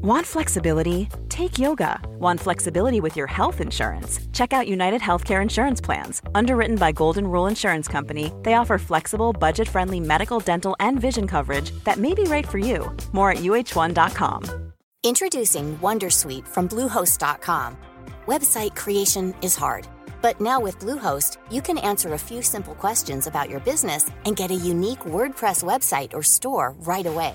Want flexibility? Take yoga. Want flexibility with your health insurance? Check out United Healthcare Insurance Plans. Underwritten by Golden Rule Insurance Company, they offer flexible, budget friendly medical, dental, and vision coverage that may be right for you. More at uh1.com. Introducing Wondersuite from Bluehost.com. Website creation is hard, but now with Bluehost, you can answer a few simple questions about your business and get a unique WordPress website or store right away.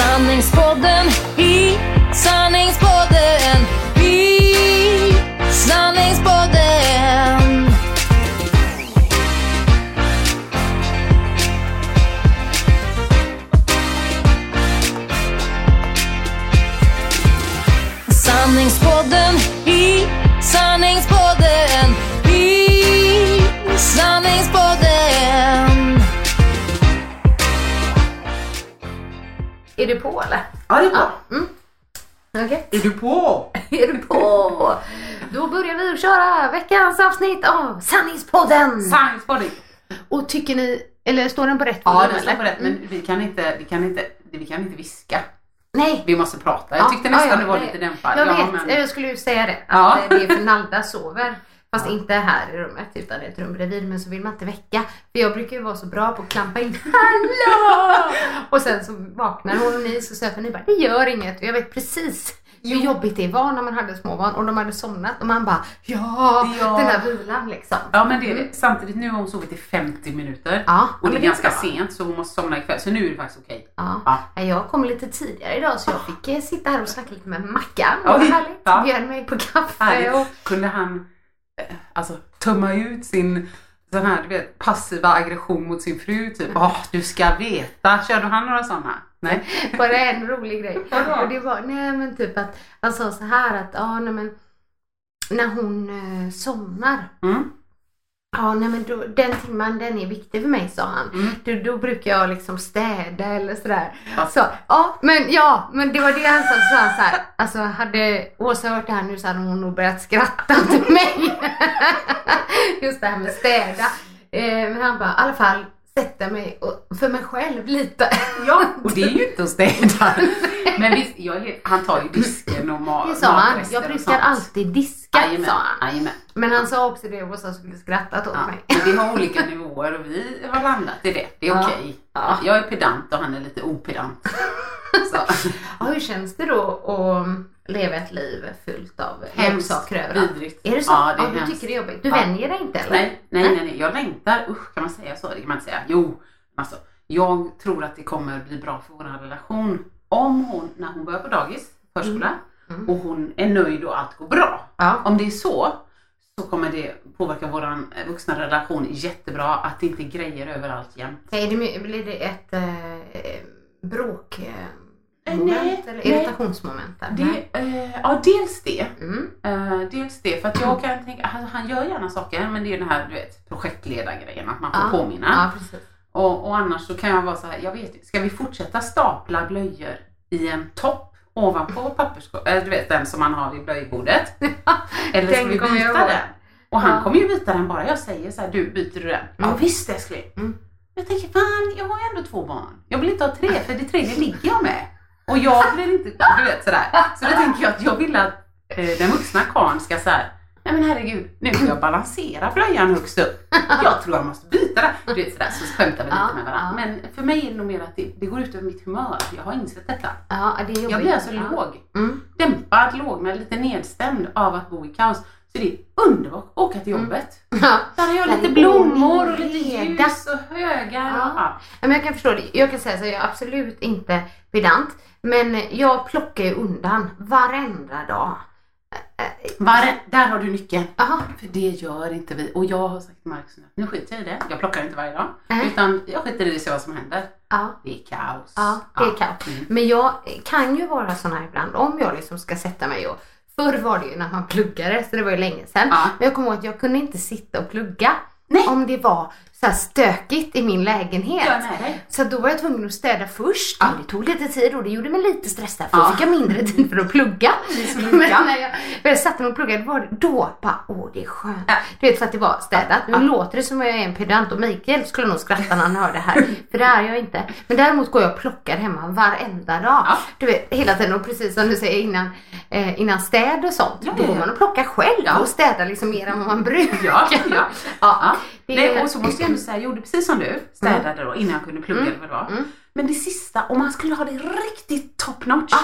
Sanningspodden i sanningspodden i sanningspodden. Sanningspodden i sanningspodden i sanningspodden. Är du på eller? Ja, det är bra. Mm. Okej. Är du på? Är du på? Då börjar vi köra veckans avsnitt av Sanningspodden! Science Och tycker ni, eller står den på rätt Ja, det står på rätt. Men vi kan inte, vi kan inte, vi kan inte viska. Nej. Vi måste prata. Jag Ja, tyckte ja, nästan ja, du var det- lite dämpad. Jag ja, vet, men- jag skulle ju säga det. Att Ja. det är för Nalda sover. Fast inte här i rummet utan i ett rum bredvid. Men så vill man inte väcka. För jag brukar ju vara så bra på att klampa in. Hallå! Och sen så vaknar hon och ni så säger ni bara det gör inget. Och jag vet precis hur jobbigt det var när man hade småbarn och de hade somnat och man bara ja, Ja. den här vilan liksom. Ja men det är det. Samtidigt nu har hon sovit i 50 minuter. Ja, och det är ganska bra. sent så hon måste somna ikväll. Så nu är det faktiskt okej. Ja. Ja. Nej, Jag kom lite tidigare idag så jag fick eh, sitta här och snacka lite med Mackan. Det Ja, var härligt. ja. Bjöd mig på kaffe och Kunde han alltså tömma ut sin sån här, du vet, passiva aggression mot sin fru typ. Åh, du ska veta. Körde han några sådana? Nej. Bara en rolig grej. Och det var, nej men typ att han sa så här att, ja nej men när hon eh, somnar, Mm. Ja nej men då, den timman den är viktig för mig sa han. Mm. Då, då brukar jag liksom städa eller sådär. Ja. Så, ja men ja, men det var det han sa. Så han så här, alltså hade Åsa hört det här nu så hade hon nog börjat skratta till mig. Just det här med städa. Eh, men han bara, i alla fall sätta mig och, för mig själv lite. Ja, och det är ju inte att städa. Men visst, helt, han tar ju disken och ma- Det sa han. Jag brukar alltid diska, Jajamän, sa han. jajamän. Men han sa också det och Åsa skulle skrattat åt Ja, mig. men vi har olika nivåer och vi har landat i det. Det är Ja. okej. Ja. Jag är pedant och han är lite opedant. Så. Ja, hur känns det då att leva ett liv fyllt av leksaker överallt? vidrigt. Är det så? Ja, det är du hemskt. tycker det är jobbigt? Du Ja. vänjer dig inte eller? Nej, nej, nej, nej. Jag längtar. Usch, kan man säga så? Det kan man inte säga. Jo, alltså. Jag tror att det kommer bli bra för vår relation om hon, när hon börjar på dagis, förskola, Mm. och hon är nöjd och allt går bra. Ja. Om det är så, så kommer det påverka vår vuxna relation jättebra. Att det inte är grejer överallt jämt. Är det, blir det ett eh, bråk... Eh, Nej, moment eller nej. irritationsmoment? där? Eh, ja, dels det. Mm. Eh, dels det, för att jag kan tänka, han, han gör gärna saker, men det är den här du vet, projektledargrejen, att man får Ja. påminna. Ja. Och, och annars så kan jag vara så här, jag vet ska vi fortsätta stapla blöjor i en topp ovanpå papperskorgen, äh, du vet den som man har vid blöjbordet? Eller ska vi byta den? Och han Ja. kommer ju byta den bara jag säger så här, du byter du den? Ja Mm. visst älskling. Mm. Jag tänker fan, jag har ju ändå två barn. Jag vill inte ha tre, för det tredje ligger jag med. Och jag blir inte, du vet sådär. Så då tänker jag att jag vill att eh, den vuxna karln ska såhär, nej men herregud, nu ska jag balansera blöjan högst upp. Jag tror jag måste byta den. Du vet sådär, så skämtar vi lite med varandra. Men för mig är det nog mer att det, det går ut över mitt humör. Jag har insett detta. Ja, det är jobbigt. Jag blir alltså ja. låg. Mm. Dämpad, lågmäld, lite nedstämd av att bo i kaos. Så det är underbart att åka till jobbet. Ja. Där har jag Där lite blommor och lite ljus och högar. Ja. Och, men jag kan förstå det. Jag kan säga så, jag är absolut inte pedant. Men jag plockar ju undan varenda dag. Eh, eh, Var, där har du nyckeln. Aha. För det gör inte vi. Och jag har sagt till Marcus nu, nu skiter jag i det. Jag plockar inte varje dag. Nej. Utan jag skiter i det ser vad som händer. Ja. Det är kaos. Ja, det är kaos. Mm. Men jag kan ju vara sån här ibland om jag liksom ska sätta mig och Förr var det ju när man pluggade, så det var ju länge sedan. Ja. Men jag kommer ihåg att jag kunde inte sitta och plugga Nej. om det var så stökigt i min lägenhet. Jag. Så då var jag tvungen att städa först Ja. det tog lite tid och det gjorde mig lite stressad för Ja. då fick jag mindre tid för att plugga. Men när jag väl satte mig och pluggade var det, då bara, åh det är skönt. Ja. Du vet för att det var städat. Nu Ja. låter det som jag är en pedant och Mikael skulle nog skratta när han hör det här. För det är jag inte. Men däremot går jag och plockar hemma varenda dag. Ja. Du vet hela tiden och precis som du säger innan, eh, innan städ och sånt. Ja, då går man och plockar själv och städar liksom mer än vad man brukar. Ja, ja. är- och så måste jag ändå säga, jag gjorde precis som du. Städade då innan jag kunde plugga eller vad det var. Mm. Men det sista, om man skulle ha det riktigt top notch.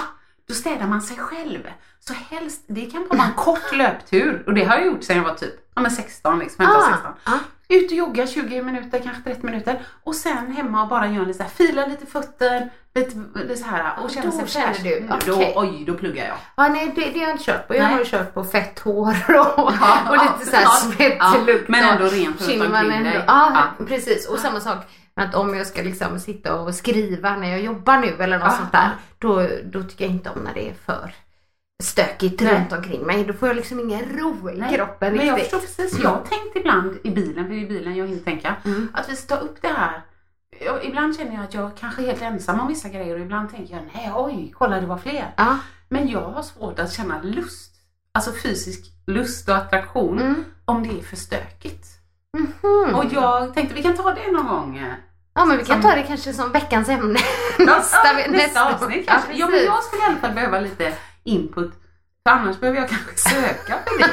Då städar man sig själv. Så helst, det kan vara en kort löptur. Och det har jag gjort sedan jag var typ ja, men 16, liksom, 15, Ah, 16. ah. Ut och jogga 20 minuter, kanske 30 minuter. Och sen hemma och bara göra lite så här, fila lite fötter, lite, lite så här och känna Då sig fräsch. du, Då, okej. oj, då pluggar jag. Ja, nej det, det har jag inte kört på. Jag Nej. har kört på fett hår och, och lite såhär ja, svettlukt. ja, men ändå rent runt omkring dig. Ja, precis. Och samma sak att om jag ska liksom sitta och skriva när jag jobbar nu eller något sånt där. Då, då tycker jag inte om när det är för stökigt Nej. runt omkring mig. Då får jag liksom ingen ro i kroppen men jag förstår precis. Jag har tänkt ibland i bilen, för det är i bilen jag hinner tänka, Mm. att vi ska ta upp det här. Jag, ibland känner jag att jag kanske är helt ensam om vissa grejer och ibland tänker jag, nej oj, kolla det var fler. Ja. Men jag har svårt att känna lust, alltså fysisk lust och attraktion, Mm. om det är för stökigt. Mhm. Och jag tänkte vi kan ta det någon gång. Ja men vi kan som- ta det kanske som veckans ämne. Ja, nästa, ja, nästa avsnitt Ja, kanske. Ja, men precis. jag skulle i alla fall behöva lite input. För annars behöver jag kanske söka på det.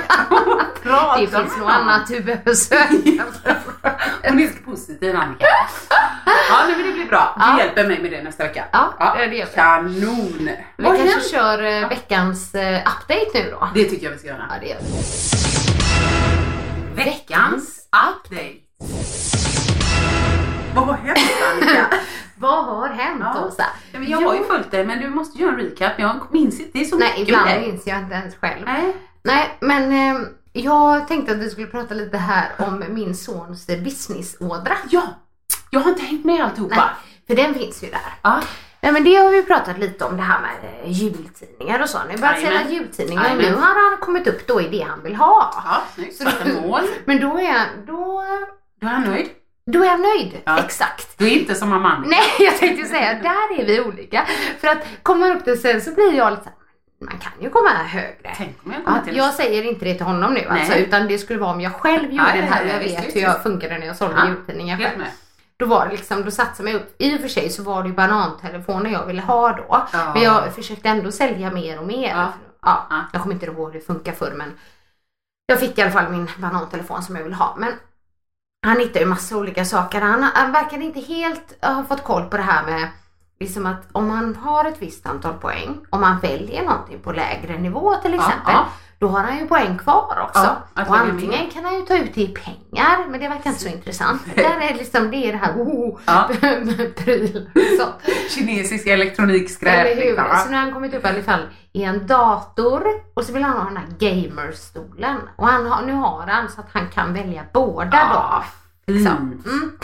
Det finns någon. annat du behöver söka Hon är så positiv Annika. Ja men det blir bra. Du Ja. hjälper mig med det nästa vecka. Ja, det gör vi. Kanon! Vi Vad kanske kör eh, veckans eh, update nu då. Det tycker jag vi ska göra. Ja det gör vi. Veckans update. Vad har hänt Annika? Vad har hänt Ja. Åsa? Ja, jag har ju följt det men du måste göra en recap. Jag minns inte. Det är så Nej, mycket ibland minns jag inte ens själv. Nej. Nej, men eh, jag tänkte att vi skulle prata lite här om min sons businessådra. Ja, jag har inte hängt med alltihopa. Nej, för den finns ju där. Ja. Nej men det har vi pratat lite om det här med eh, jultidningar och så. Nu har börjat sälja jultidningar Jajamän. nu har han kommit upp då i det han vill ha. Ja, snyggt. Så. Men då är jag, då, Då är han nöjd. Då är jag nöjd. Ja. Exakt. Du är inte som Annika. Nej, jag tänkte säga, där är vi olika. För att kommer man upp det sen så blir jag lite så här, man kan ju komma högre. Tänk om jag kommer Ja, till jag säger inte det till honom nu alltså, utan det skulle vara om jag själv gjorde Ja, det här och ja, jag vet hur jag funkade när jag sålde Ja, jultidningar själv. med. Då var det liksom, då satsade jag mig upp. I och för sig så var det ju banantelefoner jag ville ha då. Ja. Men jag försökte ändå sälja mer och mer. Ja. Ja. Ja. Jag kommer inte ihåg hur det funkar förr men jag fick i alla fall min banantelefon som jag vill ha. Men han hittade ju massa olika saker. Han, han verkade inte helt ha fått koll på det här med liksom att om man har ett visst antal poäng, om man väljer någonting på lägre nivå till Ja, exempel, ja. Då har han ju poäng kvar också. Ja, och antingen kan han ju ta ut det i pengar, men det verkar inte så intressant. Där är liksom, det är det här oh, Ja. pryl och sånt. Kinesisk elektronikskräp. Liksom? Så nu har han kommit upp i alla fall i en dator och så vill han ha den här gamerstolen. Och han har, nu har han så att han kan välja båda Ja, då. Liksom. Mm.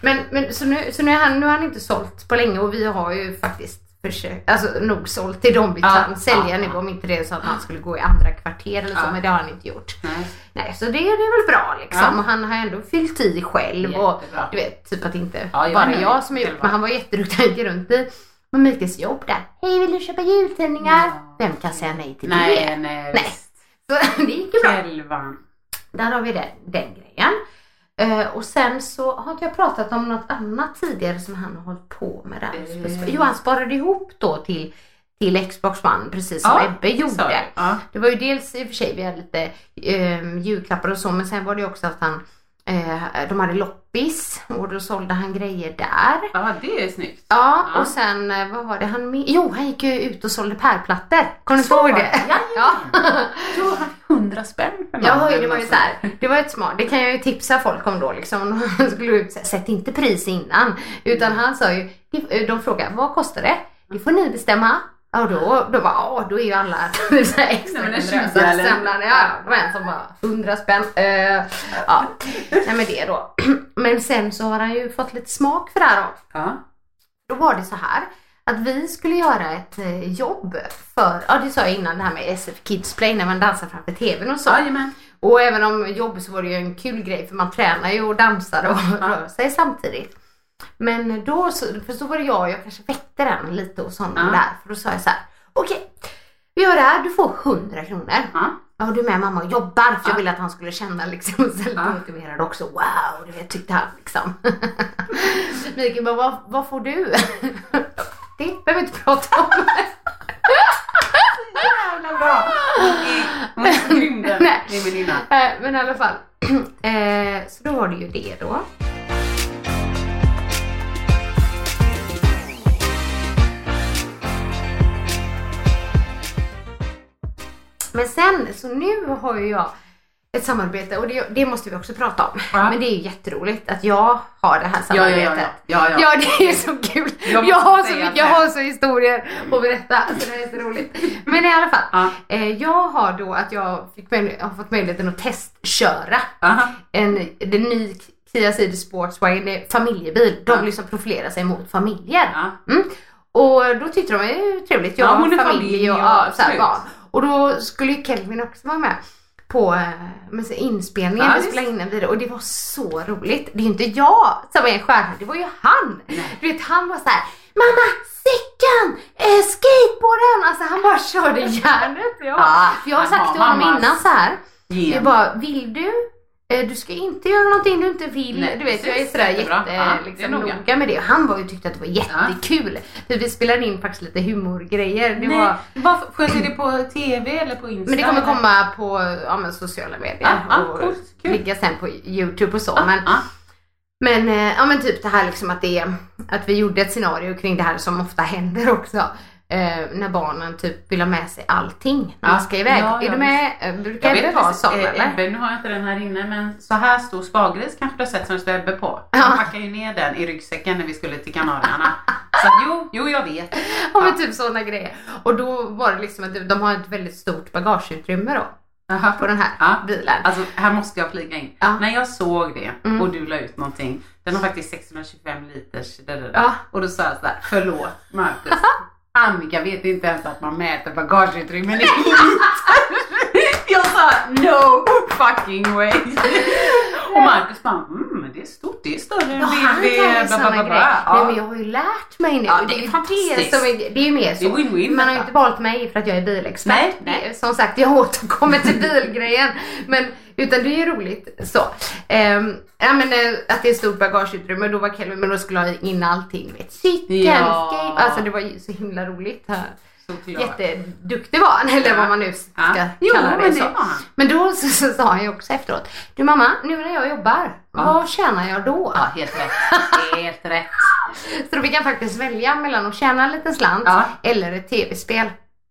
Men, men så, nu, så nu, är han, nu har han inte sålt på länge och vi har ju faktiskt försökt, alltså nog sålt till dem vi Ja, kan sälja ja, nu ja. om inte det är så att han skulle gå i andra kvarter eller så, Ja. men det har han inte gjort. Nej. Nej, så det, det är väl bra liksom. Ja. Och han har ändå fyllt i själv och Jättebra. du vet, typ att inte Ja, jag bara med. jag som har gjort, men han var jätteduktig. Han gick runt i Mikaels jobb där. Hej, vill du köpa jultidningar? Ja. Vem kan säga nej till Nej, det? nej, Nej. Så det gick ju bra. Själva. Där har vi den, den grejen. Eh, och sen så har inte jag pratat om något annat tidigare som han har hållit på med där. Eh. Jo, han sparade ihop då till, till Xbox One precis som Ja, Ebbe gjorde. Ja. Det var ju dels i och för sig, vi hade lite eh, julklappar och så, men sen var det också att han, eh, de hade loppis och då sålde han grejer där. ja, det är snyggt. Ja, Ja. och sen eh, vad var det han med? Jo, han gick ju ut och sålde pärlplattor. Kommer du ihåg var det? det. Ja. Du har hundra spänn för Ja, det var ju så här, det var ett smart, det kan jag ju tipsa folk om då liksom. Om Han skulle ut, sätt inte pris innan. Utan han sa ju, de frågade, vad kostar det? Det får ni bestämma. Och då, då bara, åh, då är ju alla extra Nej, men en generösa. 20 eller? Semlan, ja, ja, det var en som bara 100 spänn. Eh, ja, nej men det då. Men sen så har han ju fått lite smak för det här då. Ja. Då var det så här att vi skulle göra ett eh, jobb för, ja det sa jag innan det här med SF Kids Play när man dansar framför TVn och så. Jajamän. Och även om jobb så var det ju en kul grej för man tränar ju och dansar och rör sig samtidigt. Men då så, för så var det jag, jag kanske väckte den lite hos honom Ja. där. För då sa jag så här: okej, vi gör det här, du får 100 kronor. Ja. Ja, du är med mamma och jobbar för jag Ja. ville att han skulle känna liksom sig lite Ja. också. Wow, du vet tyckte han liksom. Mikael bara, vad, vad får du? det behöver vi inte prata om. Jävla bra. Hon är så grym den, Nej. min väninna. Men i alla fall. Eh, så då var det ju det då. Men sen, så nu har ju jag ett samarbete och det, det måste vi också prata om. Ja. Men det är jätteroligt att jag har det här samarbetet. ja, ja. ja, ja. Det är så kul. Jag Jag, har så mycket, jag har så historier att berätta. Alltså det är så roligt. Men i alla fall. Eh, jag har då att jag fick, har fått möjligheten att testköra Aha. en, den ny Kia Ceed Sportswagen är familjebil. De Ja. liksom profilerar sig mot familjer. Mm. Och då tyckte de det var ju trevligt. Jag Ja, hon är familj familj och och ja, så här, barn. Och då skulle ju Kelvin också vara med på eh, med så inspelningen. Ja, vi spelade in en video och det var så roligt. Det är ju inte jag som är en stjärna, det var ju han. Nej. Du vet han var så här: Mamma, cykeln, eh, skateboarden. Alltså han bara körde järnet. Ja. Ja, jag har sagt till honom innan så här. Jag bara, vill du? Eh, Du ska inte göra någonting du inte vill. Nej, du vet, jag är sådär Jättebra. jätte, Ja, liksom, noga. noga med det. Han var ju tyckte att det var jättekul. För vi spelade in faktiskt lite humorgrejer. Det Nej, var, varför, jag se det på TV eller på Insta? men det kommer komma på ja, men sociala medier Ja, ja, och coolt, kul. ligga sen på Youtube och så. Ja, Men, ja. men, eh, ja, men typ det här liksom att, det, att vi gjorde ett scenario kring det här som ofta händer också. Eh, när barnen typ vill ha med sig allting när Ja, man ska iväg. ja, är ja, du med? Eh, Brukar Jag vet vara eller? Ebbe, nu har jag inte den här inne men så här stor spargris kanske du har sett som det står Ebbe på. Ja. Han packade ju ner den i ryggsäcken när vi skulle till Kanarierna. så att, jo, jo jag vet. Ja men typ sådana grejer. Och då var det liksom att de har ett väldigt stort bagageutrymme då Jaha. på den här Ja. bilen. Alltså här måste jag flika in. Ja. När jag såg det Mm. och du la ut någonting. Den har faktiskt 625 liters. där, där, där. Ja. Och då sa jag sådär, förlåt Marcus. Annika vet inte ens att man mäter bagageutrymmen i. Jag sa no fucking way. Och Marcus bara, mm det är stort, det är större än Ja, BB. Nej men jag har ju lärt mig nu. Ja, det är ju fantastiskt. Det, är, det är ju mer så. Det är win-win Man har ju inte valt mig för att jag är bilexpert. Nej, Det nej. är, som sagt jag återkommer till bilgrejen. Men, utan det är ju roligt så. Ehm, ja men eh, att det är stort bagageutrymme. Då var Kelvin, men då skulle jag in allting. Vet, cykeln, Ja. skate. Alltså det var ju så himla roligt. Här. Såklart. Jätteduktig var han, eller Ja. vad man nu ska Ja. Jo, kalla det. men så. Men då så, så sa han ju också efteråt. Du mamma, nu när jag jobbar, Ja. vad tjänar jag då? Ja, helt rätt. Helt rätt. Så då fick han faktiskt välja mellan att tjäna en liten slant eller ett tv-spel.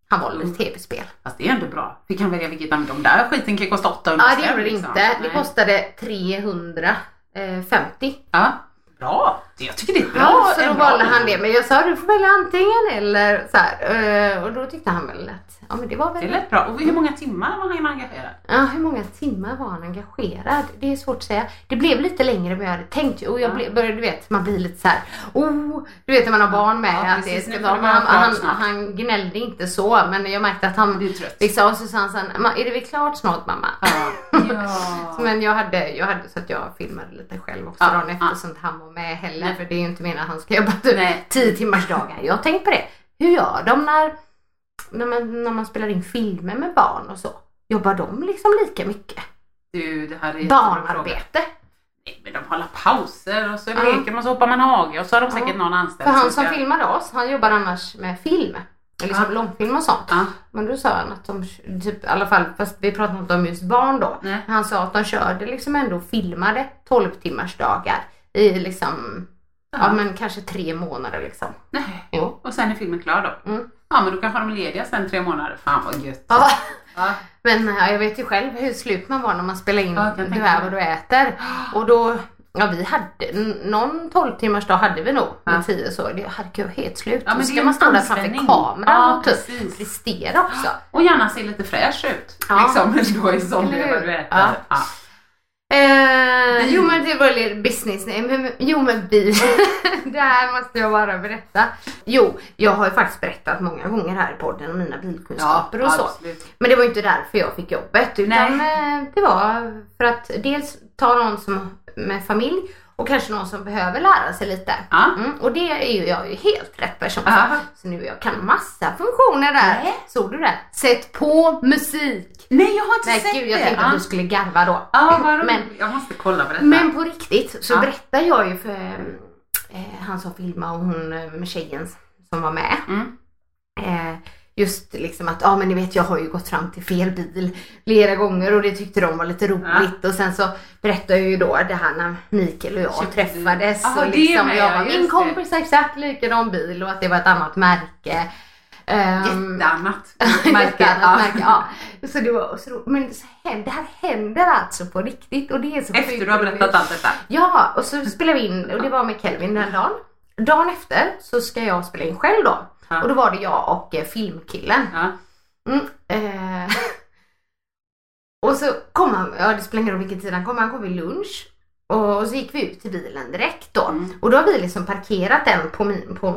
Han valde ett tv-spel. Fast det är ändå bra. Fick han välja vilket, men de där skiten kan kosta 800 Ja det gjorde det liksom. inte. Det kostade 350. Ja, bra. Det- Jag tycker det är bra. Ja, så då valde han det. Men jag sa du får välja antingen eller så här. Eh, Och då tyckte han väl att ja men det var Det väl lät bra. Och hur många timmar var han engagerad? Ja, hur många timmar var han engagerad? Det är svårt att säga. Det blev lite längre än vad jag hade tänkt. Och jag Ja. blev, började, du vet, man blir lite så här. Oh, du vet när man har barn med. Ja, att det precis. ska ta, det han, klart han, snart. han gnällde inte så, men jag märkte att han Du är trött. liksom, och så sa han sen, "Ma, är det väl klart snart mamma? Ja. ja. Men jag hade, jag hade så att jag filmade lite själv också Ja, dagen efter ja. så att han var med heller. Nej. För det är ju inte meningen att han ska jobba typ Nej. 10 timmars dagar. Jag har tänkt på det. Hur gör de när, när, man, när man spelar in filmer med barn och så? Jobbar de liksom lika mycket? Du, det här är. Barnarbete. Nej, men de håller pauser och så Ja. leker man så hoppar man hage och så har de säkert Ja. någon anställd För han som ska- filmade oss, han jobbar annars med film. Liksom Ja. långfilm och sånt. Men då sa han att de, typ, i alla fall, fast vi pratade inte om just barn då. Han sa att de körde liksom ändå och filmade 12 timmars dagar i liksom, ja, Ja. men kanske tre månader liksom. Nej. Jo. Och sen är filmen klar då? Mm. Ja men då kanske de är lediga sen tre månader. Fan vad gött. Ja. Ja. Men ja, jag vet ju själv hur slut man var när man spelade in Ja, Du är vad du äter. Och då ja vi hade, någon 12 timmars dag hade vi nog Ja. med 10 så. Det jag helt slut. Ja, men ska man stå där framför kameran Ja, och typ prestera också. Och gärna se lite fräsch ut. Ja. Liksom då i hur? vad du äter. Ja. Ja. Eh, jo men det var lite business, nej, men- jo men bil. det här måste jag bara berätta. Jo, jag har ju faktiskt berättat många gånger här i podden om mina bilkunskaper och så. absolut. Men det var ju inte därför jag fick jobbet utan eh, det var för att dels ta någon som med familj och kanske någon som behöver lära sig lite. Ja. Mm, och det är ju jag ju helt rätt person för. Ja. Så nu jag kan massa funktioner där. Nej. Såg du det? Sätt på musik! Nej jag har inte Nej sett gud, jag det. tänkte att du skulle garva då. Ja, vad. Men Jag måste kolla på detta. men på riktigt så Ja. berättar jag ju för eh, han som filmade och hon eh, med tjejen som var med. Mm. Eh, just liksom att, ja men ni vet jag har ju gått fram till fel bil flera gånger och det tyckte de var lite roligt och sen så berättade jag ju då det här när Mikael och jag Köpte träffades Jaha, och liksom jag ja, var min kompis har exakt likadan bil och att det var ett annat märke. Ehm, Jätteannat märke, annat märke, ja. Så det var så ro- men så händer, det här händer alltså på riktigt och det är så Efter du har roligt. berättat allt detta. Ja, och så spelade vi in och det var med Kelvin den dagen. Dagen efter så ska jag spela in själv då. Ja. Och då var det jag och eh, filmkillen. Ja. Mm, eh. och så kom han, ja det spelar ingen roll vilken tid han kom, han kom vid lunch. Och så gick vi ut till bilen direkt då. Mm. Och då har vi liksom parkerat den på min, på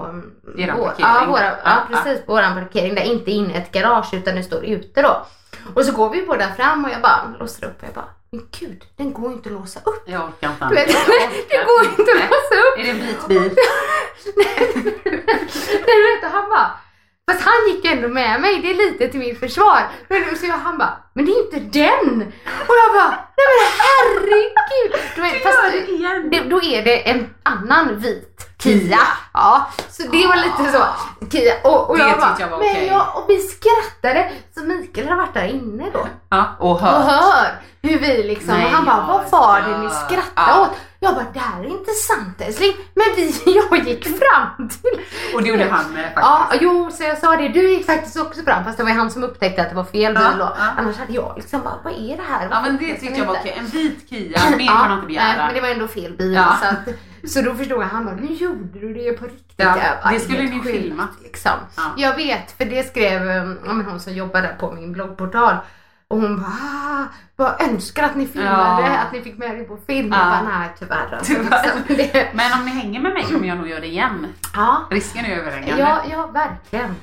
Eran vår, parkering. ja, våra, ja, Ja, precis på våran parkering där, inte inne i ett garage utan det står ute då. Och så går vi båda fram och jag bara låser upp och jag bara, men gud den går ju inte att låsa upp. Jag orkar inte. Vet, Jag orkar det går inte att låsa upp. Är det en vit bil? Nej du vet, han bara Fast han gick ändå med mig, det är lite till mitt försvar. Men så jag, han bara, men det är inte den! Och jag bara, nej men herregud! Du vet, fast, det igen. det, då är det en annan vit Kia. Ja, så det var lite så. Kia. Och, och Det jag bara, jag var men okej. jag, och vi skrattade. Så Mikael har varit där inne då Ja, och och hör. hur vi liksom, Nej, och han bara, vad var det ni skrattade ja. åt? Jag bara, det här är inte sant älskling. Men vi, jag gick fram till Och det gjorde han med Ja, faktiskt. jo, så jag sa det. Du gick faktiskt också fram fast det var ju han som upptäckte att det var fel bil Ja, ja. Annars hade jag liksom bara, vad är det här? Ja men det tyckte jag var okej. En vit Kia, mer kan man inte nej, begära. men det var ändå fel bil. Ja. Så, att, så då förstod jag, han bara, nu gjorde du det på riktigt. Ja, bara, det skulle ni filma. Liksom. Ja. Jag vet, för det skrev ja, men hon som jobbar där på min bloggportal. Och hon bara, ah, bara önskar att ni filmade, Ja. att ni fick med det på film. Ja. Jag bara, nej tyvärr. Alltså, Tyvärr. liksom, Men om ni hänger med mig kommer jag nog göra det igen. ja, Risken är överhängande. ja, ja, verkligen.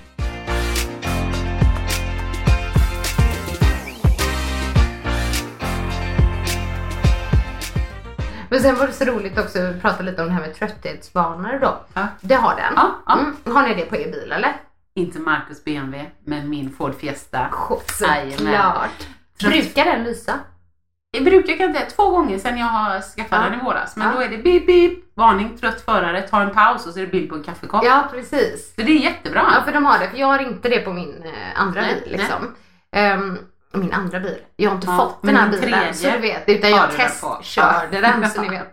Men sen var det så roligt också att prata lite om det här med trötthetsvanor då. Ja. Det har den. Ja, ja. Mm. Har ni det på er bil eller? Inte Marcus BMW, men min Ford Fiesta. Jajamän. Såklart. Brukar den lysa? Jag brukar kan det två gånger sedan jag har skaffat Ja. den i våras. Men Ja. då är det bip bip, varning, trött förare, ta en paus och så är det bild på en kaffekopp. Ja, precis. Så det är jättebra. Ja, för de har det. För jag har inte det på min eh, andra Nej, bil liksom. Ehm, min andra bil. Jag har inte Ja, fått den här bilen tredje så du vet. Utan jag testkörde den så ni vet.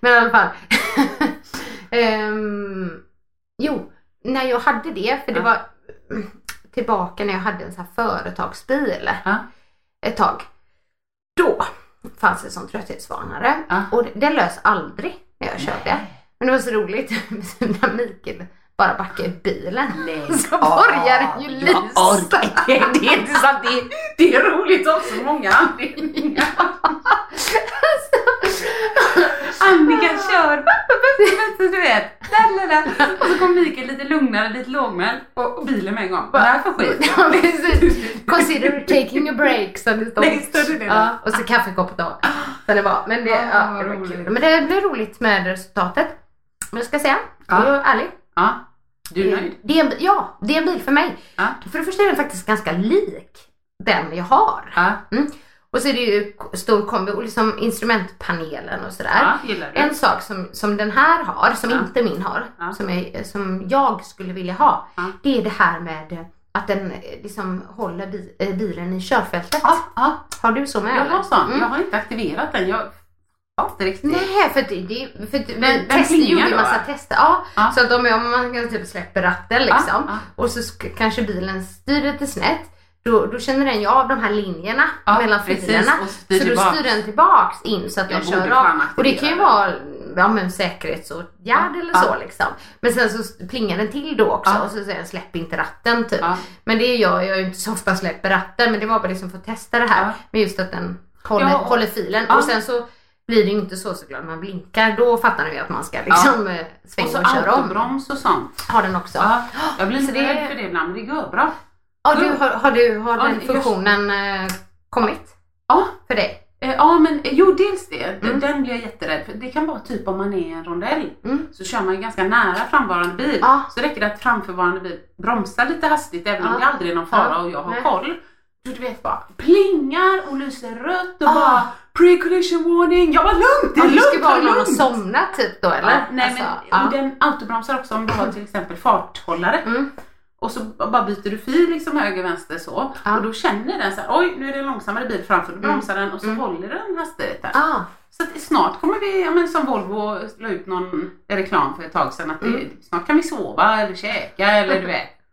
Men i alla fall. Ehm, jo, när jag hade det, för det var tillbaka när jag hade en sån här företagsbil ett tag. Då fanns det som trötthetsvarnare och det- den lös aldrig när jag körde. Men det var så roligt när Mikael bara backade i bilen. Nej. Så börjar den ju Jag lysa. Det är inte så att det, det är roligt av så många anledningar. Annika kör, du vet. Och så kom Mikael lite lugnare, lite lågmäld och, och bilen med en gång. Vad är det här för skit? Ja, precis. Consider taking a break som det står. Nej, står det? Ja, och så kaffekopp då. Så det var, men det, Ah, ja, det var kul. Men det blev roligt med resultatet. Men jag ska säga, Ja. jag är ärlig. Ja, du är nöjd? Det är en, ja, det är en bil för mig. Ja. För det första är den faktiskt ganska lik den jag har. Ja, Och så är det ju stor kombi liksom instrumentpanelen och sådär. ja? En sak som, som den här har, som Ja. inte min har, Ja. som, är, som jag skulle vilja ha. Det är det här med att den eh, liksom håller bi, eh, bilen i körfältet. Har du så med Jag har sån. Mm. Jag har inte aktiverat den. Jag inte riktigt. Nej, för det, det för att vi gjorde ju då, massa tester. Ja, så att om man typ släpper ratten liksom och så sk- kanske bilen styr lite snett. Då, då känner den ju av de här linjerna Ja, mellan filerna. och Så då styr den tillbaks in så att Jag den kör av. Och det kan ju vara ja, men säkerhetsåtgärd eller Ja. så liksom. Men sen så plingar den till då också Ja. och så säger den släpp inte ratten typ. Ja. Men det gör jag ju inte så ofta släpper ratten men det var bara liksom för att testa det här Ja. med just att den håller, Ja. håller filen. Ja. Och sen så blir det ju inte så såklart man blinkar. Då fattar ju att man ska liksom eh, Och svänga så och, köra om. autobroms och sånt. Har den också. Ja, jag blir Så så det- rädd för det ibland, men det går bra. Ja, du, har, har, du, har Ja, den jag- funktionen eh, kommit Ja, för dig? Eh, Ja men jo dels det, Mm. den blir jag jätterädd för. Det kan vara typ om man är i en rondell Mm. så kör man ju ganska nära framvarande bil. Ja. Så räcker det att framförvarande bil bromsar lite hastigt även om Ja. det aldrig är någon fara Ja. och jag har Nej. koll. Du vet bara plingar och lyser rött och Ah. bara pre-collision warning. Jag var lugnt, det är Ja, det lugnt, ska vara det någon att somna typ då eller? Nej Alltså, men och den autobromsar också om du har till exempel farthållare. Mm. Och så bara byter du fil liksom höger vänster så. Ja. Och då känner den så här, oj nu är det en långsammare bil framför. Då bromsar den och så håller den hastigheten. Ah, Så att snart kommer vi, ja, men som Volvo la ut någon reklam för ett tag sedan att det, Mm. snart kan vi sova eller käka eller du vet.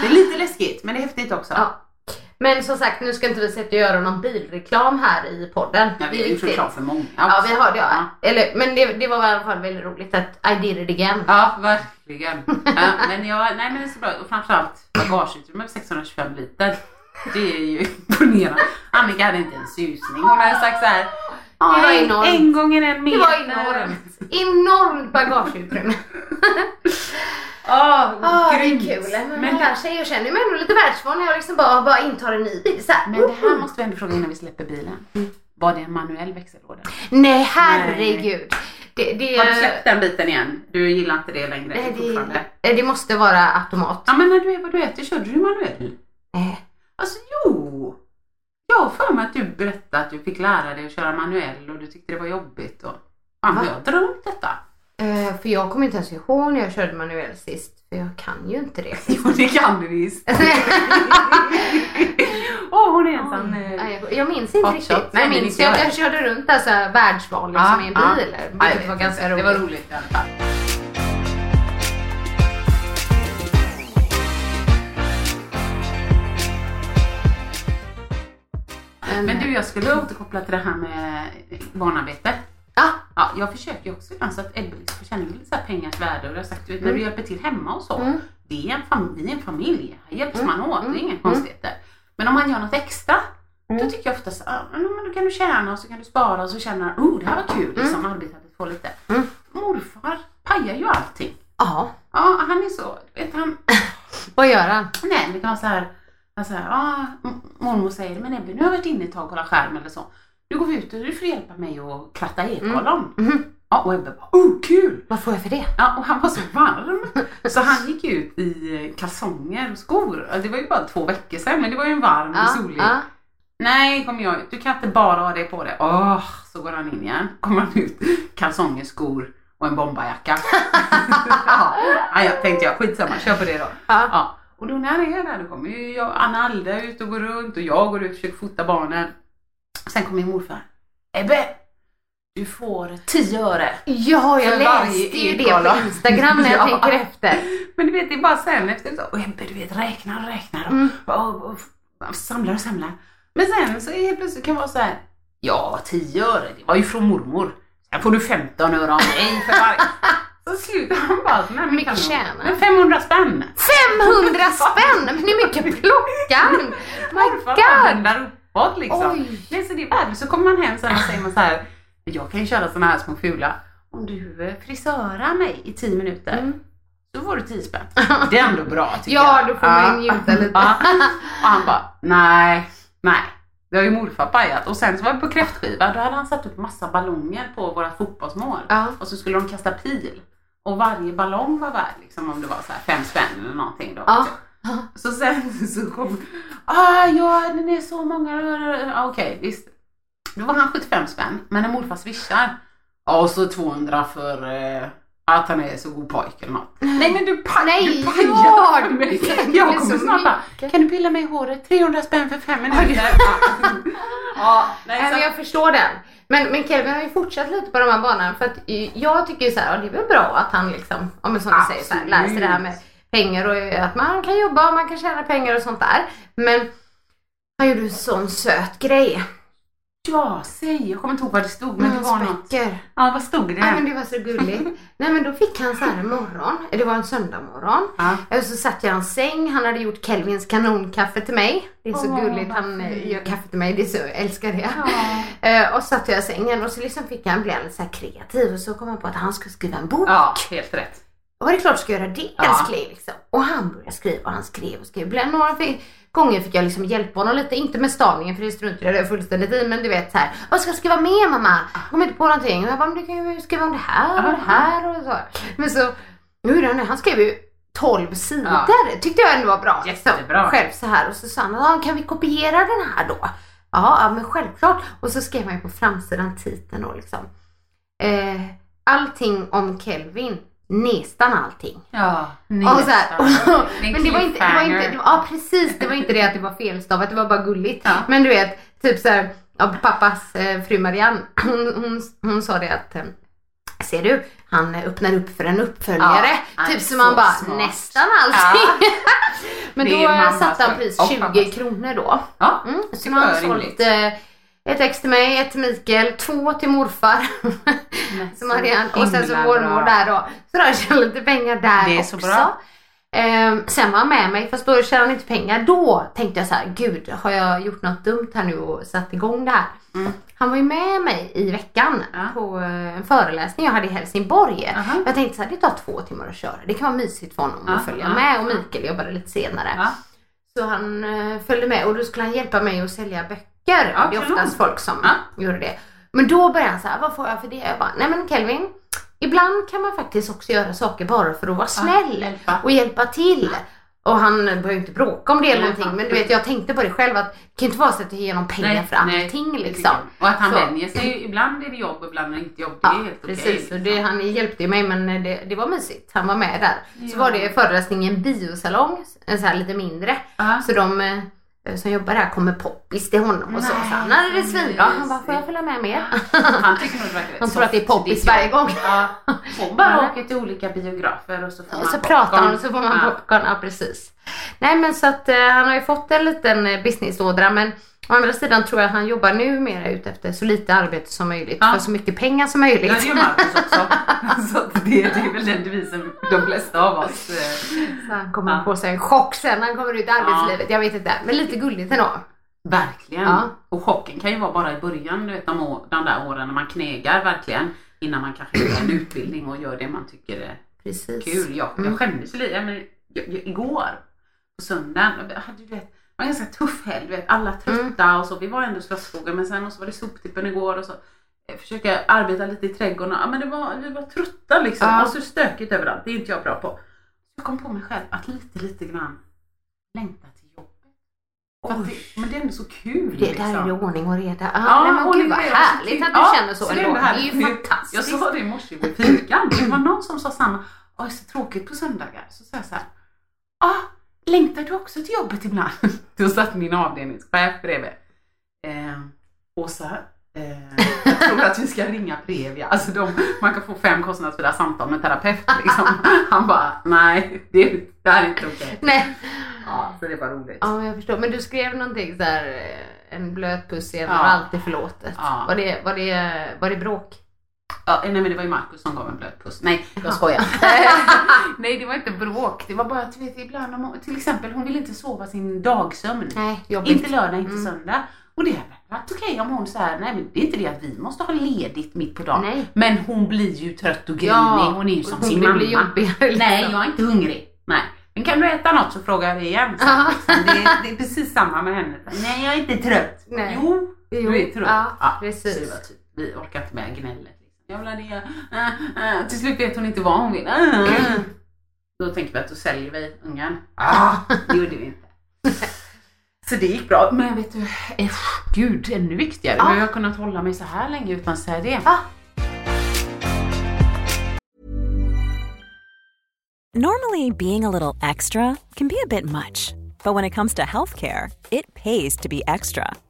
Det är lite läskigt men det är häftigt också. ja. Men som sagt, nu ska inte vi sätta och göra någon bilreklam här i podden. Ja, vi är har viktigt. reklam för många Ja, också. vi har det. Ja. Eller, men det, det var i alla fall väldigt roligt att I did it again. Ja, verkligen. Ja, men jag, nej men det är så bra. Och framförallt bagageutrymme på 625 liter. Det är ju imponerande. Annika hade inte en susning. Hon hade sagt så här. "Ja, Det var en, enormt. en gånger en meter. Det var enormt. Enormt bagageutrymme. Åh, Ja, det är grymt. kul. Men, Men, lär sig. Jag känner mig ändå lite världsvan när jag liksom bara, bara intar en ny bil. Så här. men det här måste vi ändå fråga innan vi släpper bilen. Var det en manuell växellåda? Nej, herregud. Det, det, Har du släppt den biten igen? Du gillar inte det längre Nej, fortfarande? det, det måste vara automat. Ja men när du är vad du äter, körde du manuell? Nej. Alltså jo! Jag har för mig att du berättade att du fick lära dig att köra manuell och du tyckte det var jobbigt. Och... Ja, Va? jag har drömt detta. Eh, för jag kommer inte ens ihåg när jag körde manuell sist. För jag kan ju inte det. Jo det kan du visst. Åh hon är en sån... eh, jag, jag minns inte riktigt. jag Nej, det minns jag. jag, jag körde runt där så här världsvan liksom, Ja, i en bil. Jag Vilket var ganska roligt. Det var roligt i alla fall. Men, du jag skulle återkoppla till det här med barnarbete. ja, Ja, jag försöker ju också ibland så att Ebbe liksom får känna lite pengars värde och jag har sagt du vet, när du hjälper till hemma och så. Mm. Det är en fam- vi är en familj, här hjälps man åt, det är inga Mm. konstigheter. Men om man gör något extra, Mm. då tycker jag ofta så ah, då kan du tjäna och så kan du spara och så känner du, oh det här var kul, liksom arbetet att få lite. Mm. Morfar pajar ju allting. ja. Ja, han är så, vet han, Vad gör han? nej det kan vara så här, alltså, ja, m- mormor säger, men Ebbe nu har jag varit inne ett tag och kollat skärm eller så. Nu går vi ut och du får hjälpa mig att kratta ekollon. Mhm. Ja, och Ebbe bara, oh kul! Vad får jag för det? Ja, och han var så varm. Så han gick ut i kalsonger och skor. Det var ju bara två veckor sedan, men det var ju en varm och solig. ja. Nej, kom jag ut. Du kan inte bara ha det på dig. Åh, så går han in igen. Kommer han ut, kalsonger, skor och en bombarjacka. ja, ja, jag tänkte jag, skitsamma, kör på det då. Ja. Ja. Och då när han är där, då kommer ju jag, Anna Alda ut och går runt och jag går ut och försöker fota barnen. Sen kommer min morfar. Ebbe! Du får 10 öre. Ja, jag läste ju det på Instagram när jag Ja. tänker efter. Men du vet, det är bara sen efter så, och Ebbe du vet räknar och räknar och, Mm. och, och, och samlar och samlar. Men sen så helt plötsligt kan det vara så här, ja 10 öre, det var ju från mormor. Sen får du 15 öre av mig för varje. Så slutar han bara, nej men mycket tjänar? Men 500 spänn. 500 spänn! Men hur mycket plockar han? My god! uppåt liksom. Oj. Nej, så det är värde. Så kommer man hem sen och säger man så här, jag kan ju köra såna här små fula. Om du eh, frisörar mig i 10 minuter Mm. så får du 10 spänn. Det är ändå bra tycker Ja, jag. då får man ju njuta lite. Ja. Och han bara, nej, nej. Det har ju morfar pajat. Och sen så var vi på kräftskiva, då hade han satt upp massa ballonger på våra fotbollsmål. Ja. Och så skulle de kasta pil. Och varje ballong var värd liksom om det var så här fem spänn eller någonting då. Ja. Så sen så kom, ah ja den är så många, ah, okej visst. Då var han 75 spänn, men när morfar swishar, ja och så 200 för eh, att han är så god pojk eller något. Nej men du, pa- Nej, du pajar ja, mig. Jag kommer snart bara, kan du pilla mig i håret? 300 spänn för fem minuter. Ja. nej, men jag förstår den. Men, men Kevin har ju fortsatt lite på de här banorna för att jag tycker ju så här, ja, det är väl bra att han liksom, ja, men som du säger, så här, lär sig det här med pengar och att man kan jobba och man kan tjäna pengar och sånt där. Men Han gjorde en sån söt grej. Ja, säg. Jag kommer inte ihåg vad det stod men det var något. Ja, vad stod det? Ja men det var så gulligt. Nej men då fick han så här en morgon, det var en söndag morgon. Ja. Och så satt jag i hans säng, han hade gjort Kelvins kanonkaffe till mig. Det är så Åh, gulligt, han eh, gör kaffe till mig, det är så, jag älskar det. Ja. Eh, och satt jag i sängen och så liksom fick han bli lite så kreativ och så kom han på att han skulle skriva en bok. ja, helt rätt. Och det är klart ska göra det Ja. älskling liksom. Och han började skriva och han skrev och skrev. Ibland några fi- gånger fick jag liksom hjälpa honom lite, inte med stavningen för det struntade jag fullständigt i men du vet så här. Vad ska jag skriva mer mamma? Jag kommer inte på någonting. Och jag bara, men du kan ju skriva om det här och det här och så. Men så, nu är nu, han skrev ju 12 sidor. Tyckte jag ändå var bra. liksom. Jättebra. Själv så här och så sa han, ja, kan vi kopiera den här då? Ja, ja men självklart. Och så skrev han ju på framsidan titeln då liksom. Eh, allting om Kelvin. Nästan allting. Ja, Och så här, nästan. men det var inte, det var inte, ja precis, det var inte det att det var felstavat, det var bara gulligt. Men du vet, typ så här, ja, pappas eh, fru Marianne, hon, hon, hon sa det att eh, Ser du, han öppnar upp för en uppföljare. Ja, typ som man bara, smart. nästan allting. men Det då satte han pris och 20 pappas. kronor då. Ja, Mm, så nu har han sålt eh, ett ex till mig, ett till Mikael, två till morfar. som Marianne, och sen så mormor där då. Så då tjänar lite pengar där Det är också. så bra. Ehm, sen var han med mig, fast då tjänade han inte pengar. Då tänkte jag så här, gud har jag gjort något dumt här nu och satt igång det här? Mm. Han var ju med mig i veckan Ja. på eh, en föreläsning jag hade i Helsingborg. Aha. Jag tänkte så här, det tar två timmar att köra. Det kan vara mysigt för honom Ja, att följa ja, med och. Mikael jobbade lite senare. Ja. Så han eh, följde med och då skulle han hjälpa mig att sälja böcker. Ja, det är oftast folk som gjorde det. Men då började han så här, vad får jag för det? Jag bara, nej men Kelvin, ibland kan man faktiskt också göra saker bara för att vara snäll hjälpa. och hjälpa till. Och han ju inte bråka om det eller Nej, någonting. Men du vet, jag tänkte på det själv att det kan inte vara så att du ger honom pengar för allting det liksom. Och att han Så. vänjer sig. Ibland är det jobb och ibland är det inte jobb. Det är Ja, helt precis. okej. Och liksom. han hjälpte mig men det, det var mysigt. Han var med där. Så Ja. var det föreläsning i en biosalong, en så här lite mindre. Ja. Så de eh, som jobbar där kommer poppis till honom och så. Nej, så han hade det svinbra. Han bara, får jag följa med mer? Han tycker nog det Han tror att det är poppis varje gång. Ja. Och bara åker till olika biografer och så får Och man så popcorn. pratar han och så får man popcorn. Ja precis. Nej men så att eh, han har ju fått en liten eh, businessådra men å andra sidan tror jag att han jobbar nu mer ut efter så lite arbete som möjligt Ja. för så mycket pengar som möjligt. Ja, det gör Marcus också. så att det, det är väl den devisen de flesta av oss. eh, Så han kommer Ja. få sig en chock sen när han kommer ut i arbetslivet. Jag vet inte. Men lite gulligt ändå. Verkligen. Ja. Och chocken kan ju vara bara i början, du vet de, de där åren när man knegar verkligen. Innan man kanske gör en utbildning och gör det man tycker är Precis. kul. Jag, Mm. jag skämdes lite. Men, jag, jag, igår på söndagen, jag hade, du vet, var en ganska tuff helg. Vet, alla trötta Mm. och så. Vi var ändå i Slottsskogen men sen och så var det soptippen igår och så eh, försöka arbeta lite i trädgården. Ja, men det var, vi var trötta liksom. Ja. Och så stökigt överallt. Det är inte jag bra på. Jag kom på mig själv att lite, lite grann längta till jobbet. Det, men det är ändå så kul. Det liksom. där är ju ordning och reda. Ah, Ja, nej, men gud vad härligt att du Ja, känner så, så det. Det är ju härligt. Jag fantastiskt. sa det i morse vid fikan. Det var någon som sa samma. Åh, det är så tråkigt på söndagar. Så sa jag så här. Ah, längtar du också till jobbet ibland? Då satt min avdelningschef bredvid. Eh, Åsa, eh, jag tror att vi ska ringa Previa. Alltså de, man kan få fem kostnadsfria samtal med terapeut liksom. Han bara, nej, det, det här är inte okej. Nej. Ja, så det var roligt. Ja, jag förstår. Men du skrev någonting här, eh, en blöt puss igen Ja. och allt är förlåtet. Ja. Var, det, var, det, var det bråk? Ja, nej men det var ju Markus som gav en blöt puss. Nej, jag skojar. nej, det var inte bråk. Det var bara att vet ibland om till exempel hon vill inte sova sin dagsömn. Nej, jobbigt. Inte lördag, inte Mm. söndag. Och det hade varit okej om hon säger nej men det är inte det att vi måste ha ledigt mitt på dagen. Nej. Men hon blir ju trött och grinig. Ja, hon är ju som hon sin blir mamma. jobbigare, liksom. Nej, jag är inte hungrig. Nej. Men kan du äta något så frågar jag dig igen. Så, Ja. liksom, det, är, det är precis samma med henne. Nej, jag är inte trött. Nej. Jo, Jo, du är trött. ja, precis. Så det var typ, vi orkar inte med gnället. Ha det. Äh, äh. Till slut vet hon inte vad hon vill. Äh, äh. Då tänker vi att då säljer vi ungen. Ah, det gjorde vi inte. Så det gick bra. Men vet du, eh, gud ännu viktigare. Ja. Hur har jag kunnat hålla mig så här länge utan att säga det? Ja. Normally, being a little extra can be a bit much, but when it comes to healthcare, it pays to be extra.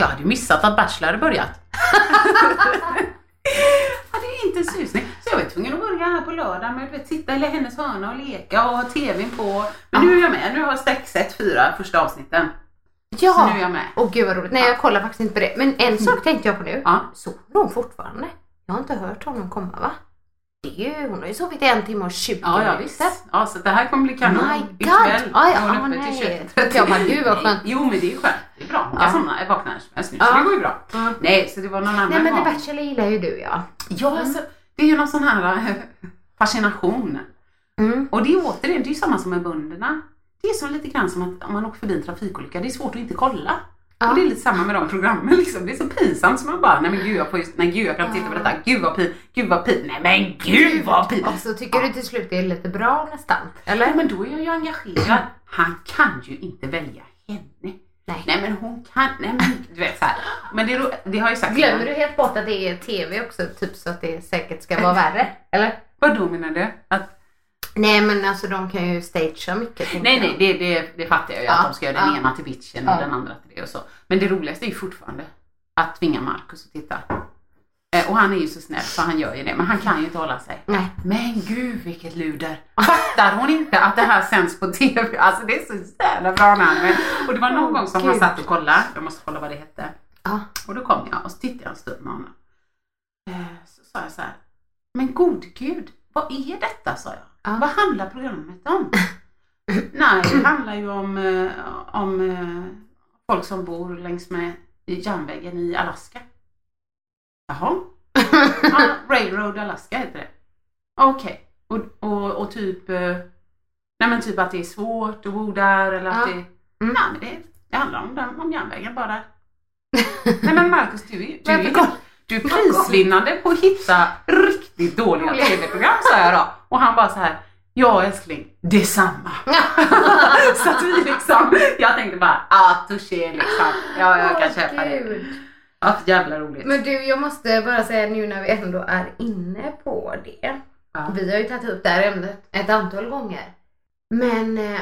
Jag hade ju missat att Bachelor hade börjat. hade inte en susning. Så jag var tvungen att börja här på lördag med att sitta i hennes hörna och leka och ha tvn på. Men nu är jag med. Nu har jag sträcksett fyra första avsnitten. Ja! Så nu är jag med. Åh gud vad roligt. Nej jag kollar faktiskt inte på det. Men en sak tänkte jag på nu. Ja. Sover hon fortfarande? Jag har inte hört honom komma va? Ju, hon har ju sovit en timme och 20 Ja, ja visst. Ja, så det här kommer bli kanon. My God. Ikväll uppe till nej. 21. Jag bara, gud, vad skönt. Jo, men det är skönt. Det är bra. Kan Ja. somna, vakna när som helst nu. Så det går ju bra. Ja. Nej, så det var någon annan Nej men The gång. Bachelor gillar ju du ja. Ja, alltså, det är ju någon sån här äh, fascination. Mm. Och det är återigen, det är ju samma som med bönderna. Det är som lite grann som att om man åker förbi en trafikolycka, det är svårt att inte kolla. Ja. Och det är lite samma med de programmen liksom. Det är så pinsamt som man bara, nej men gud jag får just, nej gud jag kan titta på detta, gud vad pin, gud vad pin, nej men gud vad pin. Och så tycker du till slut det är lite bra nästan? Eller? Ja men då är jag ju engagerad. Han kan ju inte välja henne. Nej. Nej men hon kan, nej men du vet så här. Men det, det har ju sagt Glömmer du helt bort att det är TV också? Typ så att det säkert ska vara värre? Eller? Vad då menar du? Att, Nej men alltså de kan ju stagea mycket. nej nej det, det, det fattar jag ju Ja, att de ska göra den ja. ena till bitchen Ja. och den andra till det och så. Men det roligaste är ju fortfarande att tvinga Markus att titta. Eh, och han är ju så snäll så han gör ju det. Men han kan ju inte hålla sig. Nej. Men gud vilket luder. Fattar hon inte att det här sänds på TV? Alltså det är så jävla bra han med. Och det var någon Åh, gång som han Gud. satt och kollade. Jag måste kolla vad det hette. Ja. Och då kom jag och så tittade jag en stund med honom. Eh, Så sa jag så här. Men god gud, vad är detta? sa jag. Ja. Vad handlar programmet om? Nej, det handlar ju om, eh, om eh, folk som bor längs med järnvägen i Alaska. Jaha. Ja, Railroad Alaska heter det. Okej. Och, och, och typ eh, Nej men typ att det är svårt att bo där eller att Ja. det Mm. Nej men det, det handlar om, den, om järnvägen bara. Nej men Marcus du, är- du, kom- du är prisvinnande på att hitta riktigt dåliga tv-program sa jag då. Och han bara så här. Ja älskling, detsamma. så att vi liksom, jag tänkte bara, ah touché liksom. Ja jag kan Åh, köpa det. Gud. Ja, jävla roligt. Men du, jag måste bara säga nu när vi ändå är inne på det. Ja. Vi har ju tagit upp det här ämnet ett antal gånger. Men eh,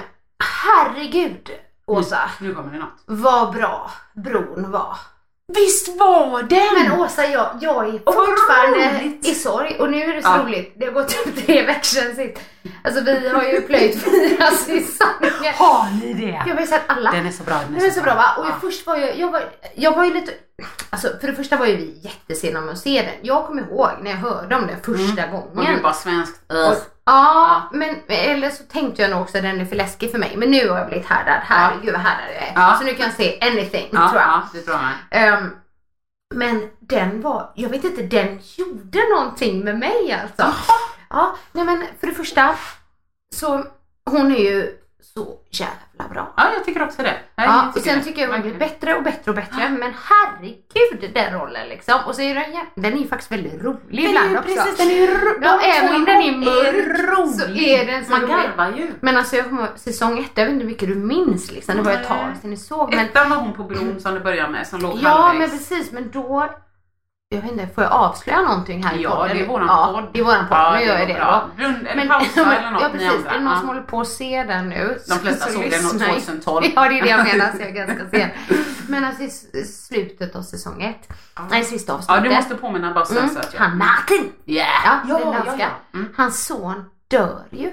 herregud, Åsa. Nu kommer det något. Vad bra bron var. Visst var den! Men Åsa, jag, jag är fortfarande roligt. i sorg och nu är det så Ja. roligt. Det har gått typ tre veckor sedan sist. Alltså vi har ju plöjt fyra säsonger. Har ni det? Jag har sett alla. Den är så bra. Den Den är så bra va? Och Ja. först var jag, jag var, jag var ju lite, alltså för det första var ju vi jättesena med att se den. Jag kommer ihåg när jag hörde om den första Och gången. du bara svenskt. Och, Ugh. ja, men eller så tänkte jag nog också att den är för läskig för mig. Men nu har jag blivit härdad. Herregud vad härdad jag är. Ja. Så nu kan jag se anything Ja, tror jag. ja, det tror jag. Ehm, men den var, jag vet inte, den gjorde någonting med mig alltså. Ja, nej men för det första så hon är ju så jävla bra. Ja, jag tycker också det. Jag Ja, och sen det. tycker jag hon blir bättre och bättre och bättre. Men herregud den rollen liksom. Och så är den, den är ju faktiskt väldigt rolig ibland också. Precis, den är ju ro- Ja, de även om den är mörk så är den så Man rolig. garvar ju. Men alltså jag kommer säsong ett, jag vet inte hur mycket du minns liksom. Det var ett tag sedan ni såg. Men, Ettan var hon på bron som det började med, som låg ja men halvvägs. precis, men då jag vet inte, får jag avslöja någonting här i Ja, podden? det är våran ja, podd. Det är våran podd, Ja, nu gör jag det bra. då. Rund, eller pausa eller något ja precis, andra. är det någon Ja. som håller på att se den nu? De flesta så såg den lyssna. 2012. Ja det är det jag menar, så jag är ganska sen. Men alltså i slutet av säsong ett, nej sista Ja, avsnittet. du måste påminna bara så mm, så att jag... han Martin! Yeah. Ja, ja, den ja, danska. ja. Mm. Hans son dör ju.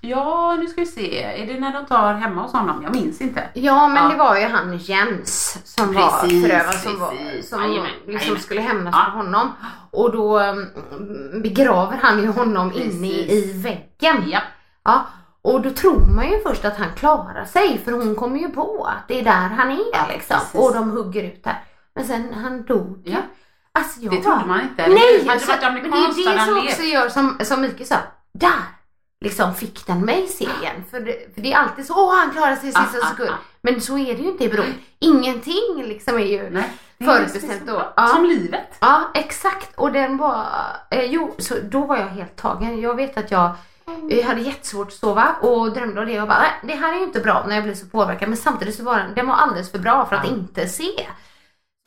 Ja, nu ska vi se. Är det när de tar hemma hos honom? Jag minns inte. Ja men Ja. det var ju han Jens som var Precis, förövaren som, var, precis. som Jajamän, liksom jajamän. skulle hämnas Ja. på honom. Och då mm, begraver han ju honom inne i, väggen. Ja. Ja, och då tror man ju först att han klarar sig för hon kommer ju på att det är där han är Ja, liksom. precis. Och de hugger ut där. Men sen han dog ju. Ja. Alltså jag Det trodde man inte. Nej! Hade det så- varit men det är det som också gör som, som mycket så, där liksom fick den mig serien. För det, för det är alltid så, åh han klarar sig i sista Ah, ah, sekund. ah. Men så är det ju inte i bron. Ingenting liksom är ju Nej. förutbestämt då. som- Ja. Som livet. Ja, exakt. Och den var... Eh, jo, så då var jag helt tagen. Jag vet att jag jag hade jättesvårt att sova och drömde om det och bara, "Nej, det här är ju inte bra när jag blir så påverkad. Men samtidigt så var den, den var alldeles för bra för att inte se.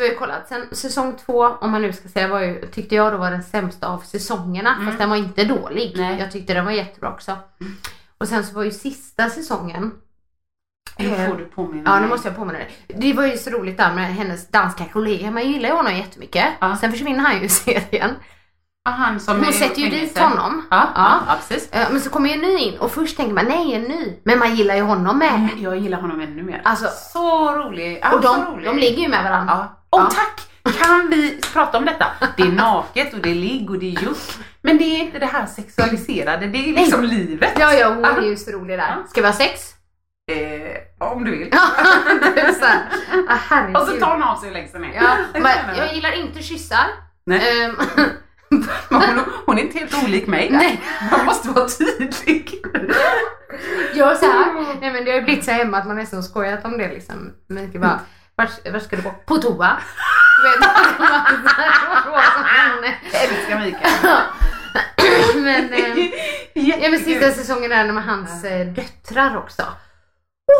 Jag har kollat. Sen säsong två, om man nu ska säga, var ju, tyckte jag då var den sämsta av säsongerna. Fast den var inte dålig. Nej. Jag tyckte den var jättebra också. Och sen så var ju sista säsongen Nu eh, får du påminna Ja, nu måste jag påminna dig. Det var ju så roligt där med hennes danska kollega. Man gillar ju honom jättemycket. Ja. Sen försvinner han ju i serien. Ja, han som Hon är sätter ju dit honom. Ja, ja. Ja. precis. Eh, Men så kommer ju en ny in och först tänker man nej en ny. Men man gillar ju honom med. Mm, Jag gillar honom ännu mer. Alltså- så rolig. Ja, och de, rolig. de ligger ju med varandra. Ja. Åh Ja. tack! Kan vi prata om detta? Det är naket och det är ligg och det är juck. Men det är inte det här sexualiserade, det är liksom livet. Ja, ja, hon Ja. är ju så rolig där. Ska vi ha sex? Eh, om du vill. så här, ah. Och så tar hon av sig sig ner. Ja, jag. jag gillar inte kyssar. Nej. Hon, hon är inte helt olik mig. Nej. Man måste vara tydlig. gör så här. Nej men det har ju blivit så hemma att man nästan skojat om det liksom. Men det bara, vart, vart ska du gå? På toa. Du vet. Jag älskar Mikael. Men, eh, ja, men sista säsongen där med hans eh, döttrar också.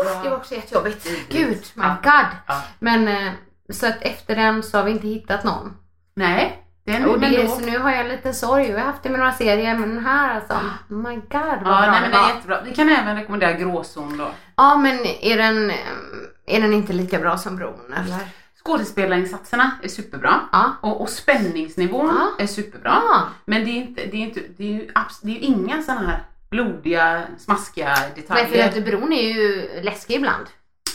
Uff, det var också jättejobbigt. Gud, my god. Men eh, så att efter den så har vi inte hittat någon. Nej, den, Och men det, så nu har jag lite sorg. Jag har haft det med några serier men den här alltså, my god vad Ja, bra nej, men var. är jättebra. Vi kan även rekommendera Gråzon då. Ja men är den, eh, är den inte lika bra som Bron eller? Skådespelarinsatserna är superbra. Ja. Och, och spänningsnivån Ja. är superbra. Ja. Men det är, inte, det, är inte, det, är ju det är ju inga sådana här blodiga, smaskiga Nej detaljer. för att Bron är ju läskig ibland.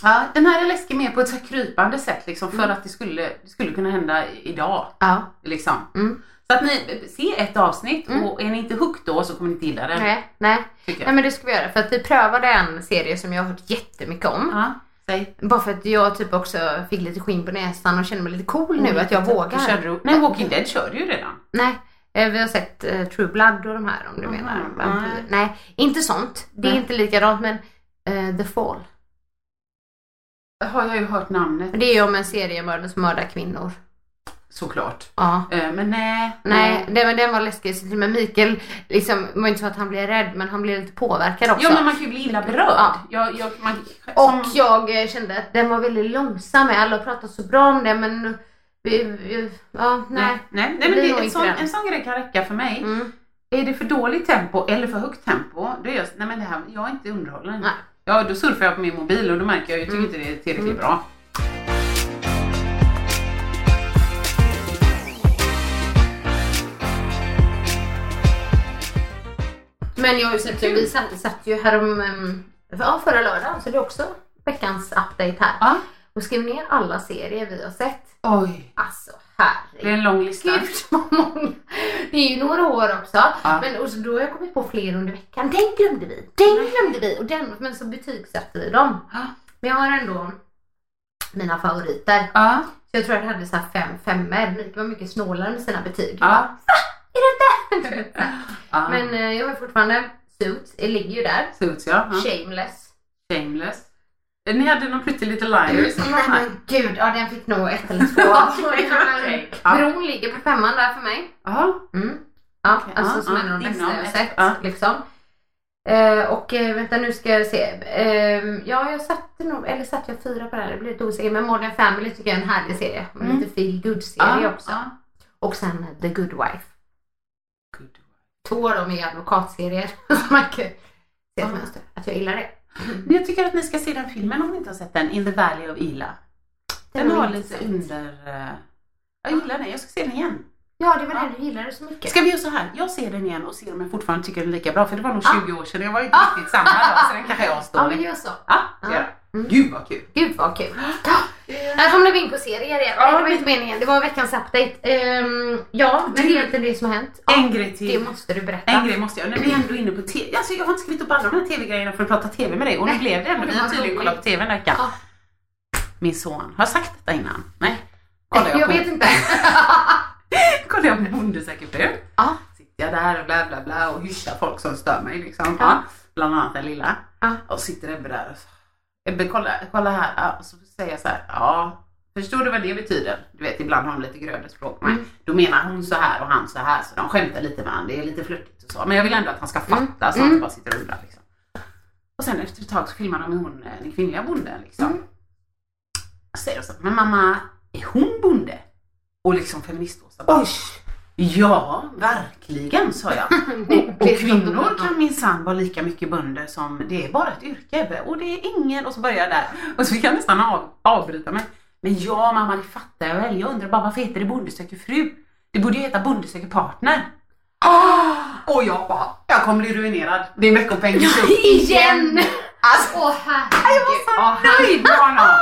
Ja, den här är läskig mer på ett så här krypande sätt liksom, för att det skulle, det skulle kunna hända idag. Ja. Liksom. Mm. Så att ni se ett avsnitt Mm. och är ni inte hooked då så kommer ni inte gilla den. Nej, nej. Nej men det ska vi göra för att vi prövade en serie som jag har hört jättemycket om. Ja, säg. Bara för att jag typ också fick lite skinn på näsan och kände mig lite cool nu att jag vågar. Körde du, nej, Walking Dead kör du ju redan. Nej, eh, vi har sett eh, True Blood och de här om du menar. nej. inte sånt. Det är inte likadant men eh, The Fall. Har jag ju hört namnet Det är ju om en seriemördare som mördar kvinnor. såklart. Ja. Eh, Men nej. Nej, den, men den var läskig. Med Mikael, liksom, det var inte så att han blev rädd men han blev lite påverkad också. Ja men man kan ju bli illa berörd. Ja. Jag, jag, man, Och som- jag eh, kände att den var väldigt långsam. Alla pratade så bra om det men ja, nej. Nej, nej, nej men det, en, sån, den. en sån grej kan räcka för mig. Mm. Är det för dåligt tempo eller för högt tempo, då är jag nej men det här, jag är inte underhållen. Nej. Ja, då surfar jag på min mobil och då märker jag, jag tycker Mm. inte det är tillräckligt bra. Men jag har ju sett, vi satt, satt ju härom, ja, förra lördagen så det är också veckans update här. Ja. Och skrev ner alla serier vi har sett. Oj, Alltså det är herregud. en lång lista. Gud. Det är ju några år också. Ja. Men och så då har jag kommit på fler under veckan. Den glömde vi. Den glömde vi. Och den, men så betygsatte vi dem. Ja. Men jag har ändå mina favoriter. Ja, Så jag tror att jag hade så här fem femmor. Mikael var mycket snålare med sina betyg. ja. Är det inte? Men eh, jag har fortfarande Suits. Det ligger ju där. Suits ja. Shameless. Shameless. Ni hade någon Pretty Little Liars. Nej men gud, ja den fick nog ett eller två. Ja. Bron ligger på femman där för mig. Ja. Mm. Ja, Okej, alltså som ja, en av de bästa jag har sett. Liksom. Eh, och eh, vänta nu ska jag se. Eh, ja jag satte nog, eller satte jag fyra på det här, det blir lite osäker. Men Modern Family tycker jag är en härlig serie. Mm. Lite feel good serie också. Och sen The Good Wife. Good. Två av dem är advokatserier. Så man kan se ett mönster. Att jag gillar det. Men Jag tycker att ni ska se den filmen om ni inte har sett den, In the Valley of Ila. Den har har lite under... eh, Jag gillar den, jag ska se den igen. Ja, det var den du gillade så mycket. Ska vi göra så här? Jag ser den igen och ser om jag fortfarande tycker den är lika bra. För det var nog Ja. 20 år sedan. Jag var inte riktigt samma då. Så den kanske är Ja, asdålig. men gör så. Ja, det gör jag. Gud vad kul. Gud vad kul. Här kommer vi in på serier igen. Ja, det var inte meningen. Det var veckans update. Ehm, ja, men det är egentligen det som har hänt. Ja, En grej till. Det måste du berätta. En grej måste jag, när vi är ändå inne på tv, alltså jag har inte skrivit upp alla de här tv-grejerna för att prata tv med dig och nu Nej. blev det ändå, vi har tydligen kollat på tv den här veckan. Ja. Min son, har jag sagt detta innan? Nej. Kollar jag, jag på, vet inte. kollar jag på Bondesäker fru. Ja. Sitter jag där och bla bla bla och hyschar folk som stör mig liksom. Ja. Ja. Bland annat den lilla. Ja. Och sitter Ebbe där och så, Ebbe kolla, kolla här. Och så säger jag så här, ja. Förstår du vad det betyder? Du vet ibland har de lite grövre språk. Mm. Nej, Då menar hon så här och han så här så de skämtar lite med varandra. Det är lite flörtigt och så. Men jag vill ändå att han ska fatta Mm. så han Mm. inte bara sitter och undrar liksom. Och sen efter ett tag så filmar de med hon, eh, den kvinnliga bonden liksom. Mm. Så säger så men mamma, är hon bonde? Och liksom feministåsa bara, Oj. Ja, verkligen sa jag. Och, och kvinnor kan minsann vara lika mycket bönder som det är bara ett yrke. Och det är ingen, och så börjar jag där. Och så fick jag nästan av, avbryta mig. Men ja mamma det fattar jag väl. Jag undrar bara varför heter det Bonde söker fru? Det borde ju heta Bonde söker partner. Ah! Och jag bara, jag kommer bli ruinerad. Din veckopeng är slut. Igen! Alltså, Åh herregud. Åh, nöjd med honom.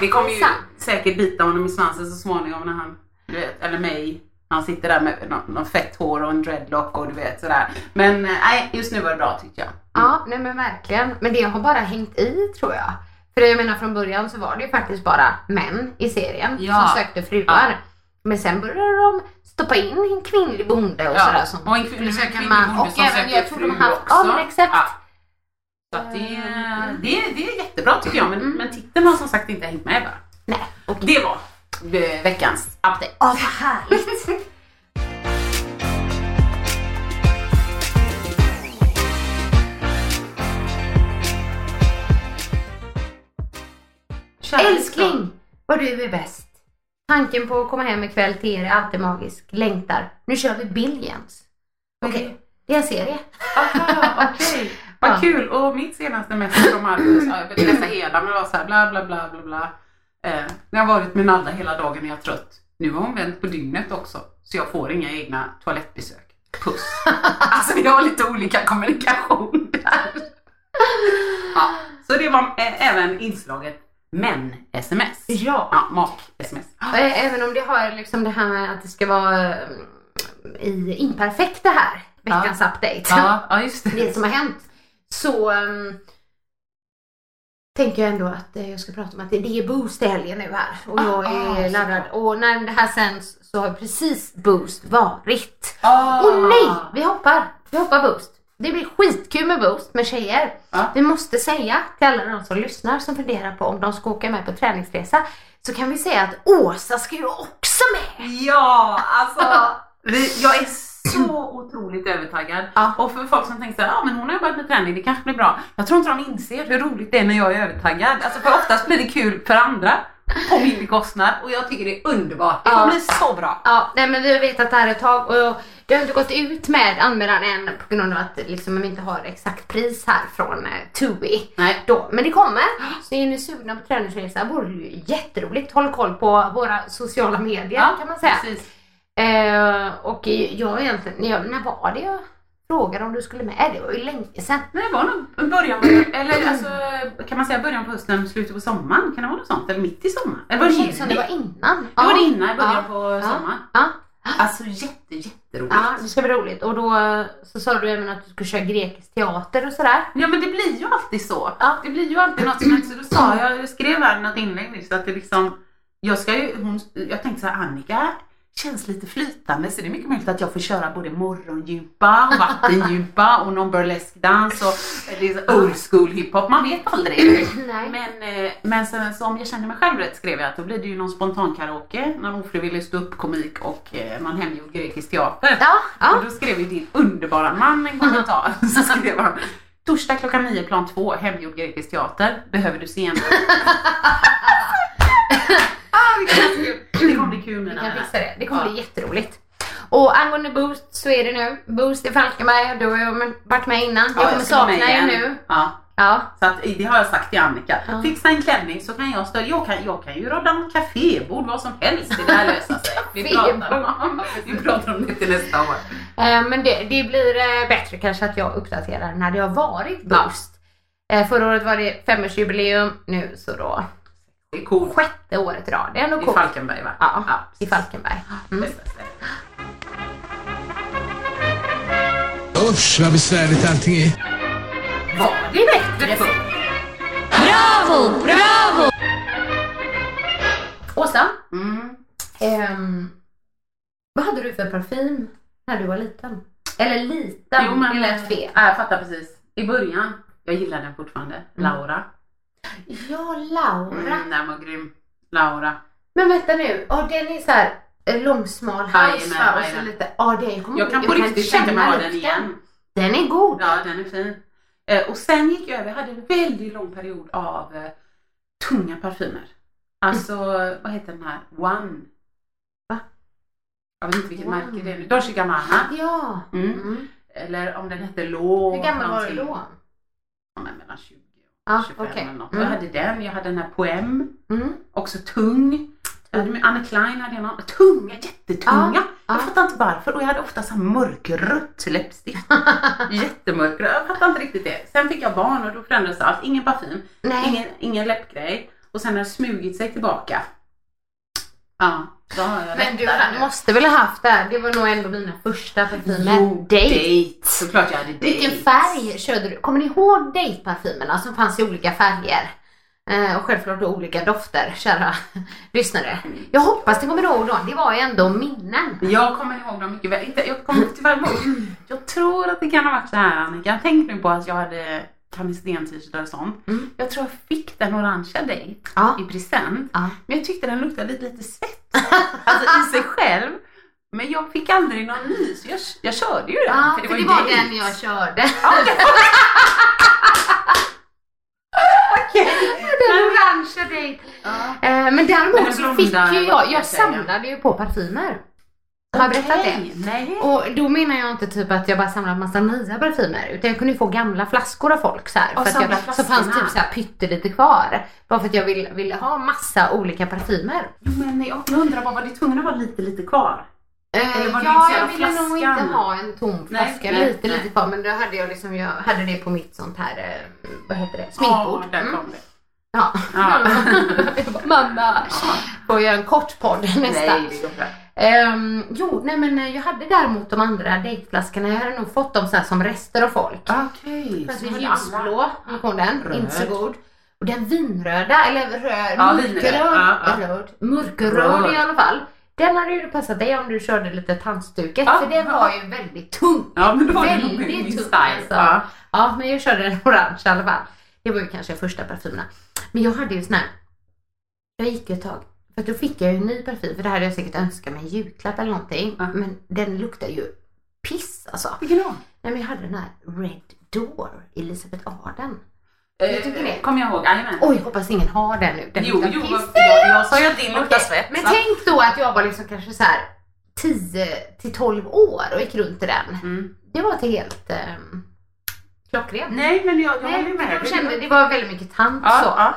Det kommer ju säkert bita honom i svansen så småningom när han, du vet, eller mig, han sitter där med någon, någon fett hår och en dreadlock och du vet sådär. Men eh, nej, just nu var det bra tyckte jag. Ja, nej men verkligen. Men det har bara hängt i tror jag. För jag menar från början så var det ju faktiskt bara män i serien Ja. som sökte fruar. Men sen började de stoppa in en kvinnlig bonde och Ja, sådär. Som och en försöker kvinnlig man- bonde Och som även, jag tror de haft, också. ja men exakt. Ja. Så det, det, det är jättebra tycker jag. Men, men titeln har som sagt inte hängt med bara. Nej, och Det var eh, veckans update. Åh vad härligt. Älskling, vad du är bäst. Tanken på att komma hem ikväll till er är alltid magisk. Längtar. Nu kör vi Billions. Okej, det är en serie. Aha, okej. Vad Ja. kul. Och mitt senaste message från Marcus, läsa hela men det var så här bla bla bla bla bla. Eh, jag har varit med Nalla hela dagen och jag är trött. Nu har hon vänt på dygnet också så jag får inga egna toalettbesök. Puss. alltså vi har lite olika kommunikation där. ja, så det var eh, även inslaget män-sms. Ja. Ja, mak-sms. Eh, Även om det har liksom det här med att det ska vara eh, i imperfekt det här. Veckans update. Ja, ja, just det. det som har hänt. Så ehm, tänker jag ändå att eh, jag ska prata om att det, är Boost i helgen nu här. Och jag Ah, är så laddad. Och när det här sänds så har precis Boost varit. Ah. Och nej! Vi hoppar! Vi hoppar Boost. Det blir skitkul med Boost med tjejer. Ja. Vi måste säga till alla de som lyssnar som funderar på om de ska åka med på träningsresa. Så kan vi säga att Åsa ska ju också med! Ja, alltså. Vi, jag är så otroligt övertaggad. Ja. Och för folk som tänker så här, ja men hon har ju börjat med träning, det kanske blir bra. Jag tror inte de inser hur roligt det är när jag är övertaggad. Alltså för oftast blir det kul för andra på min bekostnad och jag tycker det är underbart. Det kommer Ja. bli så bra. Ja, nej men vi har vetat det här ett tag och det har inte gått ut med anmälan än på grund av att liksom, vi inte har exakt pris här från eh, Tubi. Nej. Då. Men det kommer. Så är ni sugna på träningsresa vore det ju jätteroligt. Håll koll på våra sociala medier kan man säga. Precis. Eh, och jag egentligen, jag, när var det jag frågade om du skulle med? Det var ju länge sedan. Nej, det var nog början på, eller alltså kan man säga början på hösten, slutet på sommaren? Kan det vara något sånt? Eller mitt i sommaren? Eller var det Det som det var innan. Det var det innan, början Ja. på Ja. sommaren. Ja. Alltså jätte, jätteroligt. ja, det ska bli roligt. Och då så sa du även att du skulle köra grekisk teater och sådär. Ja men det blir ju alltid så. Ja. Det blir ju alltid något som händer. Så då sa jag, jag skrev här något inlägg nyss att det liksom, jag ska ju, hon, jag tänkte så här, Annika känns lite flytande så det är mycket möjligt att jag får köra både morgondjupa och vattendjupa och någon burleskdans och eh, old school hiphop, man vet aldrig. Men, eh, men sen, så om jag känner mig själv rätt skrev jag att då blir det ju någon spontan karaoke, någon ofrivillig ståuppkomik och eh, någon hemgjord grekisk teater. Ja, ja. Och då skrev ju din underbara man en kommentar. Så skrev han Torsdag klockan nio plan två, hemgjord grekisk teater. Behöver du se en? ah, vilken. Det kommer bli kul Vi mina kan fixa det. Det kommer Ja. bli jätteroligt. Och angående Boost så är det nu. Boost i Falkenberg, du har ju varit med innan. Ja, jag kommer med sakna er nu. Ja. Ja. Så att, det har jag sagt till Annika. Ja. Fixa en klänning så kan jag stå. Jag kan, jag kan ju rodda något kafébord, vad som helst. Det där löser sig. Vi pratar, vi pratar om det till nästa år. Eh, Men det, det blir eh, bättre kanske att jag uppdaterar när det har varit Boost. Eh, Förra året var det femårsjubileum, nu så då Coolt. sjätte året i rad. Det är ändå I coolt. Falkenberg va? Ja, i Falkenberg. Mm. Usch vad besvärligt allting är. Var det bättre förr? Bravo, bravo! Åsa, Mm. ehm, vad hade du för parfym när du var liten? Eller liten, Jo, men, det lät fel. Ja, jag fattar precis. I början, jag gillar den fortfarande. Mm. Laura. Ja, Laura. Mm, den var grym. Laura. Men vänta nu, ja den är så här eh, långsmal hals och så lite, ja det kommer Jag kan på riktigt tänka mig ha den igen. Den är god. Ja, den är fin. Eh, och sen gick jag över, jag hade en väldigt lång period av eh, tunga parfymer. Alltså, vad heter den här? One. Va? Jag vet inte vilket One. märke det är nu. Dolce Gabbana. Ja. Mm. Mm. Eller om den hette Lå. Hur gammal var du då? Ja, mellan 20 Och 25 okej. eller något. Mm. Jag hade den, jag hade den här Poem. Mm. Också tung. Jag hade med Anne Klein hade jag någon. Tunga, jättetunga. Ja, Jag ja. fattar inte varför. Och jag hade ofta så mörkrött läppstift. Jättemörkrött. Jag fattar inte riktigt det. Sen fick jag barn och då förändrades allt. Ingen parfym, Nej. ingen, ingen läppgrej. Och sen har det smugit sig tillbaka. Ja, då har jag Men du måste väl ha haft det här? Det var nog ändå dina första parfymer. Jo, Date. date. Såklart jag hade date. Vilken färg körde du? Kommer ni ihåg date-parfymerna som fanns i olika färger? Eh, och självklart då olika dofter, kära lyssnare. Jag hoppas ni kommer ihåg dem. Det var ju ändå minnen. Jag kommer ihåg dem mycket väl. Inte, jag kommer tyvärr ihåg. Jag tror att det kan ha varit så här Annika. Tänk nu på att jag hade Kanisten t-shirt och sånt. Mm. Jag tror jag fick den orangea date Ja. i present. Ja. Men jag tyckte den luktade lite, lite svett. Alltså i sig själv. Men jag fick aldrig någon ny så jag, jag körde ju den. Ja, för det var date. den jag körde. Den orangea date. Ja. Eh, men däremot så fick ju jag, jag samlade ju på parfymer. Har berättat det? Nej. Och då menar jag inte typ att jag bara samlade massa nya parfymer utan jag kunde ju få gamla flaskor av folk så här. Och för att jag, så fanns typ så här pyttelite kvar. Bara för att jag ville, ville ha massa olika parfymer. Men jag, undrar bara, var det tvungen att vara lite, lite kvar? Eh, Eller var det ja, jag ville jävla nog flaskan? inte ha en tom flaska. nej, lite, nej. lite kvar. Men då hade jag liksom, jag hade det på mitt sånt här, eh, vad heter det, sminkbord. Ja, där Mm. kom det. Ja. Ja. jag bara, mamma, får jag en kort podd nästa. Nej, det går bra. Ehm, jo, nej men eh, jag hade däremot de andra dejtflaskorna. Jag hade nog fått dem så som rester av folk. Okej. Fast så en hade alla- ljusblå kom den, Röd. inte så god. Och den vinröda, eller röd, Ja, mörkröd, ja, ja. röd, mörkröd Röd. i alla fall. Den hade ju passat dig om du körde lite tandstuket Ja, för den var ju väldigt tung. Ja, men då var det nog min Väldigt tung alltså. Ja. Ja, men jag körde den orange i alla fall. Det var ju kanske första parfymerna. Men jag hade ju sån här, jag gick ju ett tag, för då fick jag ju en ny parfym, för det hade jag säkert önskat mig en julklapp eller någonting. Ja. Men den luktar ju piss alltså. Vilken då? Nej men jag hade den här Red Door, Elisabeth Arden. Eh, tycker det. Kommer jag ihåg, jajamän. Oj, hoppas ingen har den nu. Den Jo, jo, piss. jag, jag sa ju att din luktar svett. Men tänk då att jag var liksom kanske så här 10 till 12 år och gick runt i den. Mm. Det var inte helt um, klockrent. Nej, men jag, jag håller med. jag kände, det var väldigt mycket tant ja, så. ja.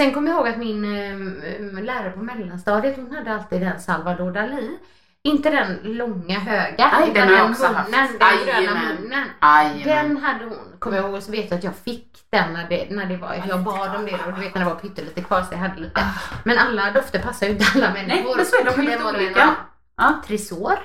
Sen kommer jag ihåg att min eh, lärare på mellanstadiet, hon hade alltid den Salvador Dalí. Inte den långa höga, Nej, den har jag också haft. munnen, den gröna munnen. Jajamän. Den hade hon, kommer jag ihåg, och så vet jag att jag fick den när det, när det var, jag bad om det och du vet när det var pyttelite kvar så jag hade lite. Men alla dofter passar ju inte alla människor. Nej, men så är de lite olika. Ja. Tresor.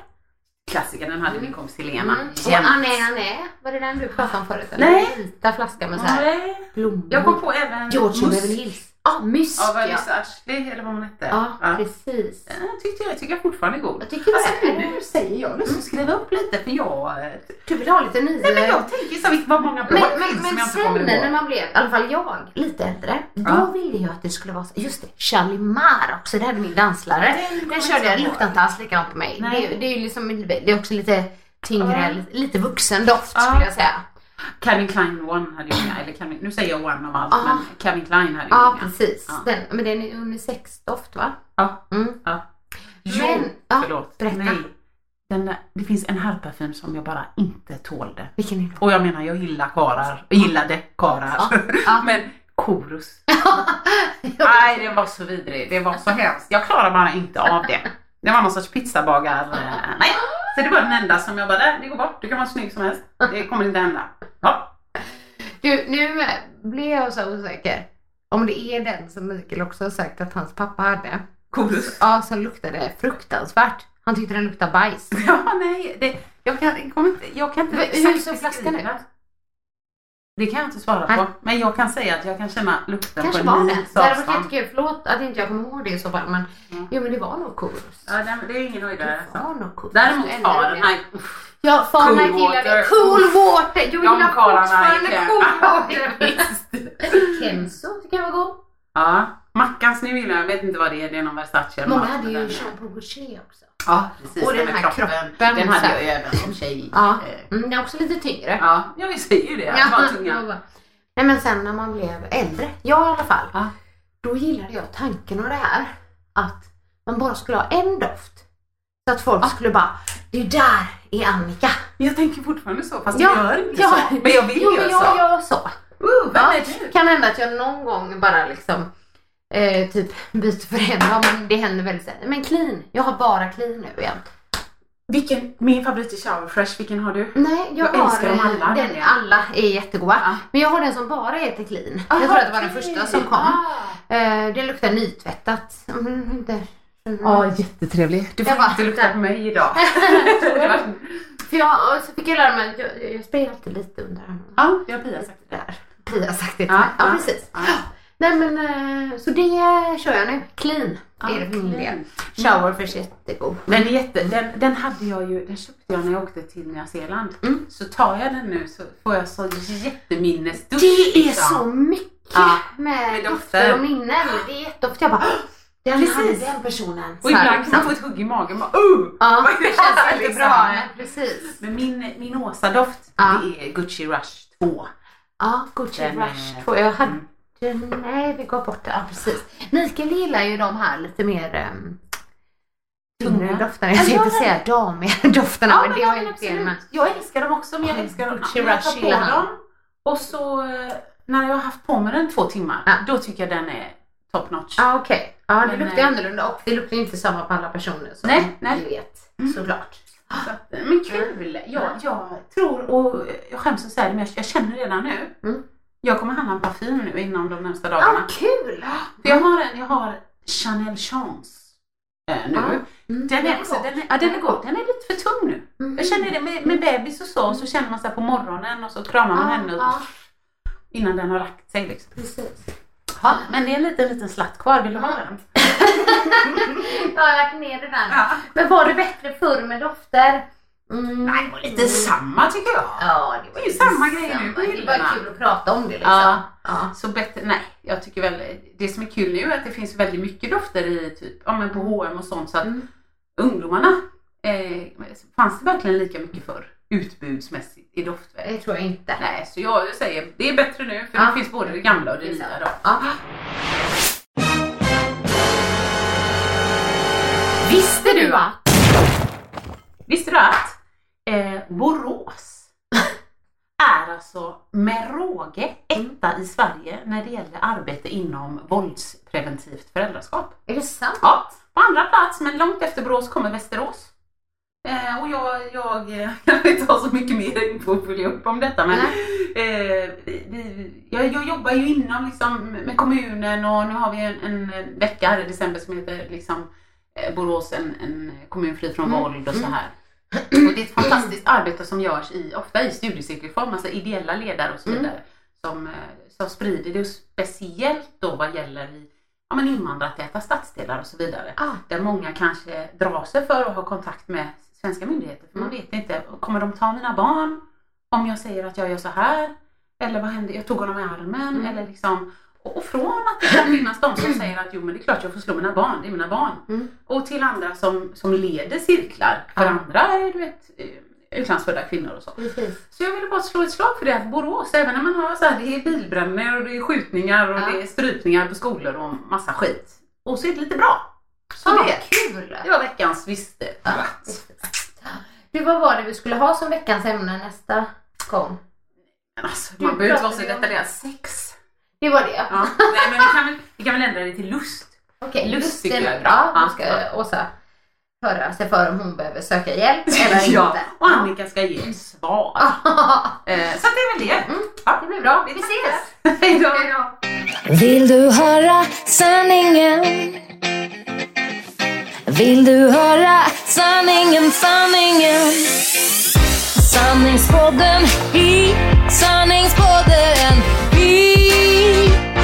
Klassiker, den hade min kompis Helena. Mm. Och. Anne Anne, var det den du pratade om förut? Eller? Nej. Vita flaska med så här Nej. blommor. Jag kom på även George. Beverly Hills. Ja, mysk Ja, ja. det? Ashley eller vad hon hette? Ja, precis. Den tyckte jag, tycker jag fortfarande är god. Jag tycker alltså, det. nu säger jag, nu ska jag skriva upp lite för jag... eh, Du vill ha lite nya... Nej men jag tänker så vad många bra Men, men, finns som men jag inte sen kommer när ihåg. man blev, i alla fall jag, lite äldre, då Ja. ville jag att det skulle vara just det, Chalimar också, det hade min danslärare. Den Den körde jag, luktade inte alls likadant på mig. Nej. Det, det är ju liksom, det är också lite tyngre, Ja. lite, vuxen doft Ja. skulle jag säga. Calvin Klein One hade jag med, eller Calvin, nu säger jag One om allt Ja. men Calvin Klein hade jag Ja, med. precis. Ja. Den, men den är unisex-doft va? Ja. Mm. Ja. Men, ja, Förlåt. berätta. Nej. Den där, det finns en herrparfym som jag bara inte tålde. Vilken är det? Och jag menar jag gillar karar, jag gillade karar. Ja, ja. Men korus. Nej det var så vidrigt, det var så hemskt. Jag klarar bara inte av det. Det var någon sorts pizzabagar. eh, Nej. Så det var den enda som jag bara, "Där, det går bort, du kan vara snygg som helst. Det kommer inte hända. Ja. Du, nu blir jag så osäker. Om det är den som Mikael också har sagt att hans pappa hade. Korus. Ja, som luktade fruktansvärt. Han tyckte den luktade bajs. Ja nej, det, jag, kan, kommer inte, jag kan inte hur såg flaskan ut? Det kan jag inte svara Nej. på. Men jag kan säga att jag kan känna lukten Kanske på en var det. mils Det hade varit jättekul. Förlåt att inte jag kommer ihåg det i så fall. Men Mm. jo men det var nog Korus. Ja, det, det är ingen höjdare. Det var nog Korus. Däremot Fahrenheit. Ja, Fahrenheit Cool gillade water. Cool water. Jag gillar fortfarande Cool water. Kenzo tycker jag var god. Ja, Mackans nu gillar jag. Jag vet inte vad det är. Det är någon Versace Många hade ju Jean Paul också. Ja, precis. Och den här kroppen, Den så hade jag ju även som tjej. Ja, Eh, mm, den är också lite tyngre. Ja, jag säger ju det. Ja, tunga. Nej men sen när man blev äldre, jag i alla fall, Ja. då gillade jag tanken av det här att man bara skulle ha en doft. Så att folk skulle bara, det där är Annika. Jag tänker fortfarande så, fast Ja, jag gör inte ja. så. Men jag vill jo, göra men jag så. gör så. Uh, Ja, kan hända att jag någon gång bara liksom eh, typ byter för en dag, men det händer väldigt sällan. Men clean, jag har bara clean nu igen. Vilken, min favorit är Shower Fresh, vilken har du? Nej, jag, Jag har älskar dem eh, alla, Den, nämligen. alla är jättegoda. Ja. Men jag har den som bara heter clean. Aha, jag tror att det var den första som kom. Ah. Eh, den luktar nytvättat. Mm, inte. Ja, jättetrevlig. Du får Jag bara, inte lukta där. på mig idag. För jag, och så fick jag lära mig att jag, jag sprayar alltid lite under armarna. ja, det har Pia sagt. Där. Pia sagt det till Ja, mig. Ja, ja. precis. Ja. Nej men eh, så det kör jag nu. Clean är det för min del. Jättegod. Den, är jätte, den, den hade jag ju, den köpte jag när jag åkte till Nya Zeeland. Mm. Så tar jag den nu så får jag så jätteminnesduft. Det är liksom. så mycket Ja, med, med dofter och minnen. Det är jätteofta jag bara "Åh, den Precis. hade den personen. Och ibland kan man få ett hugg i magen. Bara, uh! Ja, det känns inte liksom? bra. Precis. Men min, min Åsa-doft, Ja. det är Gucci Rush 2. Ja, Gucci Den Rush är- 2. Jag hade... Mm. Nej, vi går bort det. Ja, precis. Mikael gillar ju de här lite mer um, tyngre Tunga. dofterna. Jag Ja, tänkte ja. säga damiga dofterna, men det har jag inte absolut. med. Jag älskar dem också men jag älskar dem jag tar på dem. Och så eh, när jag har haft på mig den två timmar, Ja. då tycker jag den är top notch. Ja, okej. Ja, det Men, luktar eh, annorlunda och det luktar inte samma på alla personer som Nej, nej. vi vet. Mm. Såklart. Så att, eh, men kul! Jag, jag tror, och jag skäms att säga det, men jag, jag känner redan nu. Mm. Jag kommer handla en parfym nu inom de närmsta dagarna. kul! För jag har en, jag har Chanel Chance eh, nu. Mm. Den är, också, den, är, ja, den är god. Den är lite för tung nu. Mm. Jag känner det med, med bebis och så, så känner man här på morgonen och så kramar man Ja, henne ja. innan den har lagt sig. Liksom. Precis. Ja, men det är en liten, liten slatt kvar. Vill du ha den? Ja, jag kan ner det där. Ja. Men var det bättre förr med dofter? Mm. Nej, det var lite samma tycker jag. Ja, det var ju samma grej nu på Det var kul att prata om det liksom. Ja. Ja. Så bättre, nej, jag tycker väl det som är kul nu är att det finns väldigt mycket dofter i typ, ja men på H&M och sånt så att Mm. ungdomarna, eh, fanns det verkligen lika mycket för utbudsmässigt i doftväg? Det tror jag inte. Nej, så jag säger det är bättre nu för Ja. det finns både det gamla och det nya då. Ja. Visste du att? Visste du att eh, Borås är alltså med råge etta i Sverige när det gäller arbete inom våldspreventivt föräldraskap? Är det sant? Ja, på andra plats men långt efter Borås kommer Västerås. Eh, och jag, jag eh, kan inte ha så mycket mer info att följa upp om detta men eh, jag, jag jobbar ju inom liksom, med kommunen och nu har vi en, en vecka här i december som heter liksom, eh, Borås en, en kommun fri från Mm, våld och så mm. här. Och det är ett fantastiskt arbete som görs i, ofta i studiecirkelform, alltså ideella ledare och så Mm. vidare som, eh, som sprider det och speciellt då vad gäller i ja, men invandrartäta stadsdelar och så vidare. Ah. Där många kanske drar sig för att ha kontakt med svenska myndigheter. För man Mm. vet inte, kommer de ta mina barn om jag säger att jag gör så här? Eller vad hände, jag tog honom i armen Mm. eller liksom och från att det kan finnas de som säger att jo men det är klart jag får slå mina barn, det är mina barn. Mm. Och till andra som, som leder cirklar. För Ja. andra är du vet eh, utlandsfödda kvinnor och så. Precis. Så jag ville bara slå ett slag för det att Borås, även när man har så här, det är bilbränder och det är skjutningar och Ja. det är strypningar på skolor och massa skit. Och så är det lite bra. Så Så det, kul! det var veckans visste. Ja. Du, vad var det vi skulle ha som veckans ämne nästa gång? Alltså, man behöver inte vara så detaljerad. Sex. Det var det ja. Ja. Nej, men vi kan, väl, vi kan väl ändra det till lust. Okej, Lust lusten. tycker jag är bra. Ja, Ja, ska Åsa höra sig för om hon behöver söka hjälp eller ja, inte. och Annika ska ge ett svar. Eh, så att det är väl det. Ja. Det blir bra. Vi ses! Hej då! Vill du höra sanningen? Vill du höra sanningen, sanningen? Sanningspodden i sanningspodden i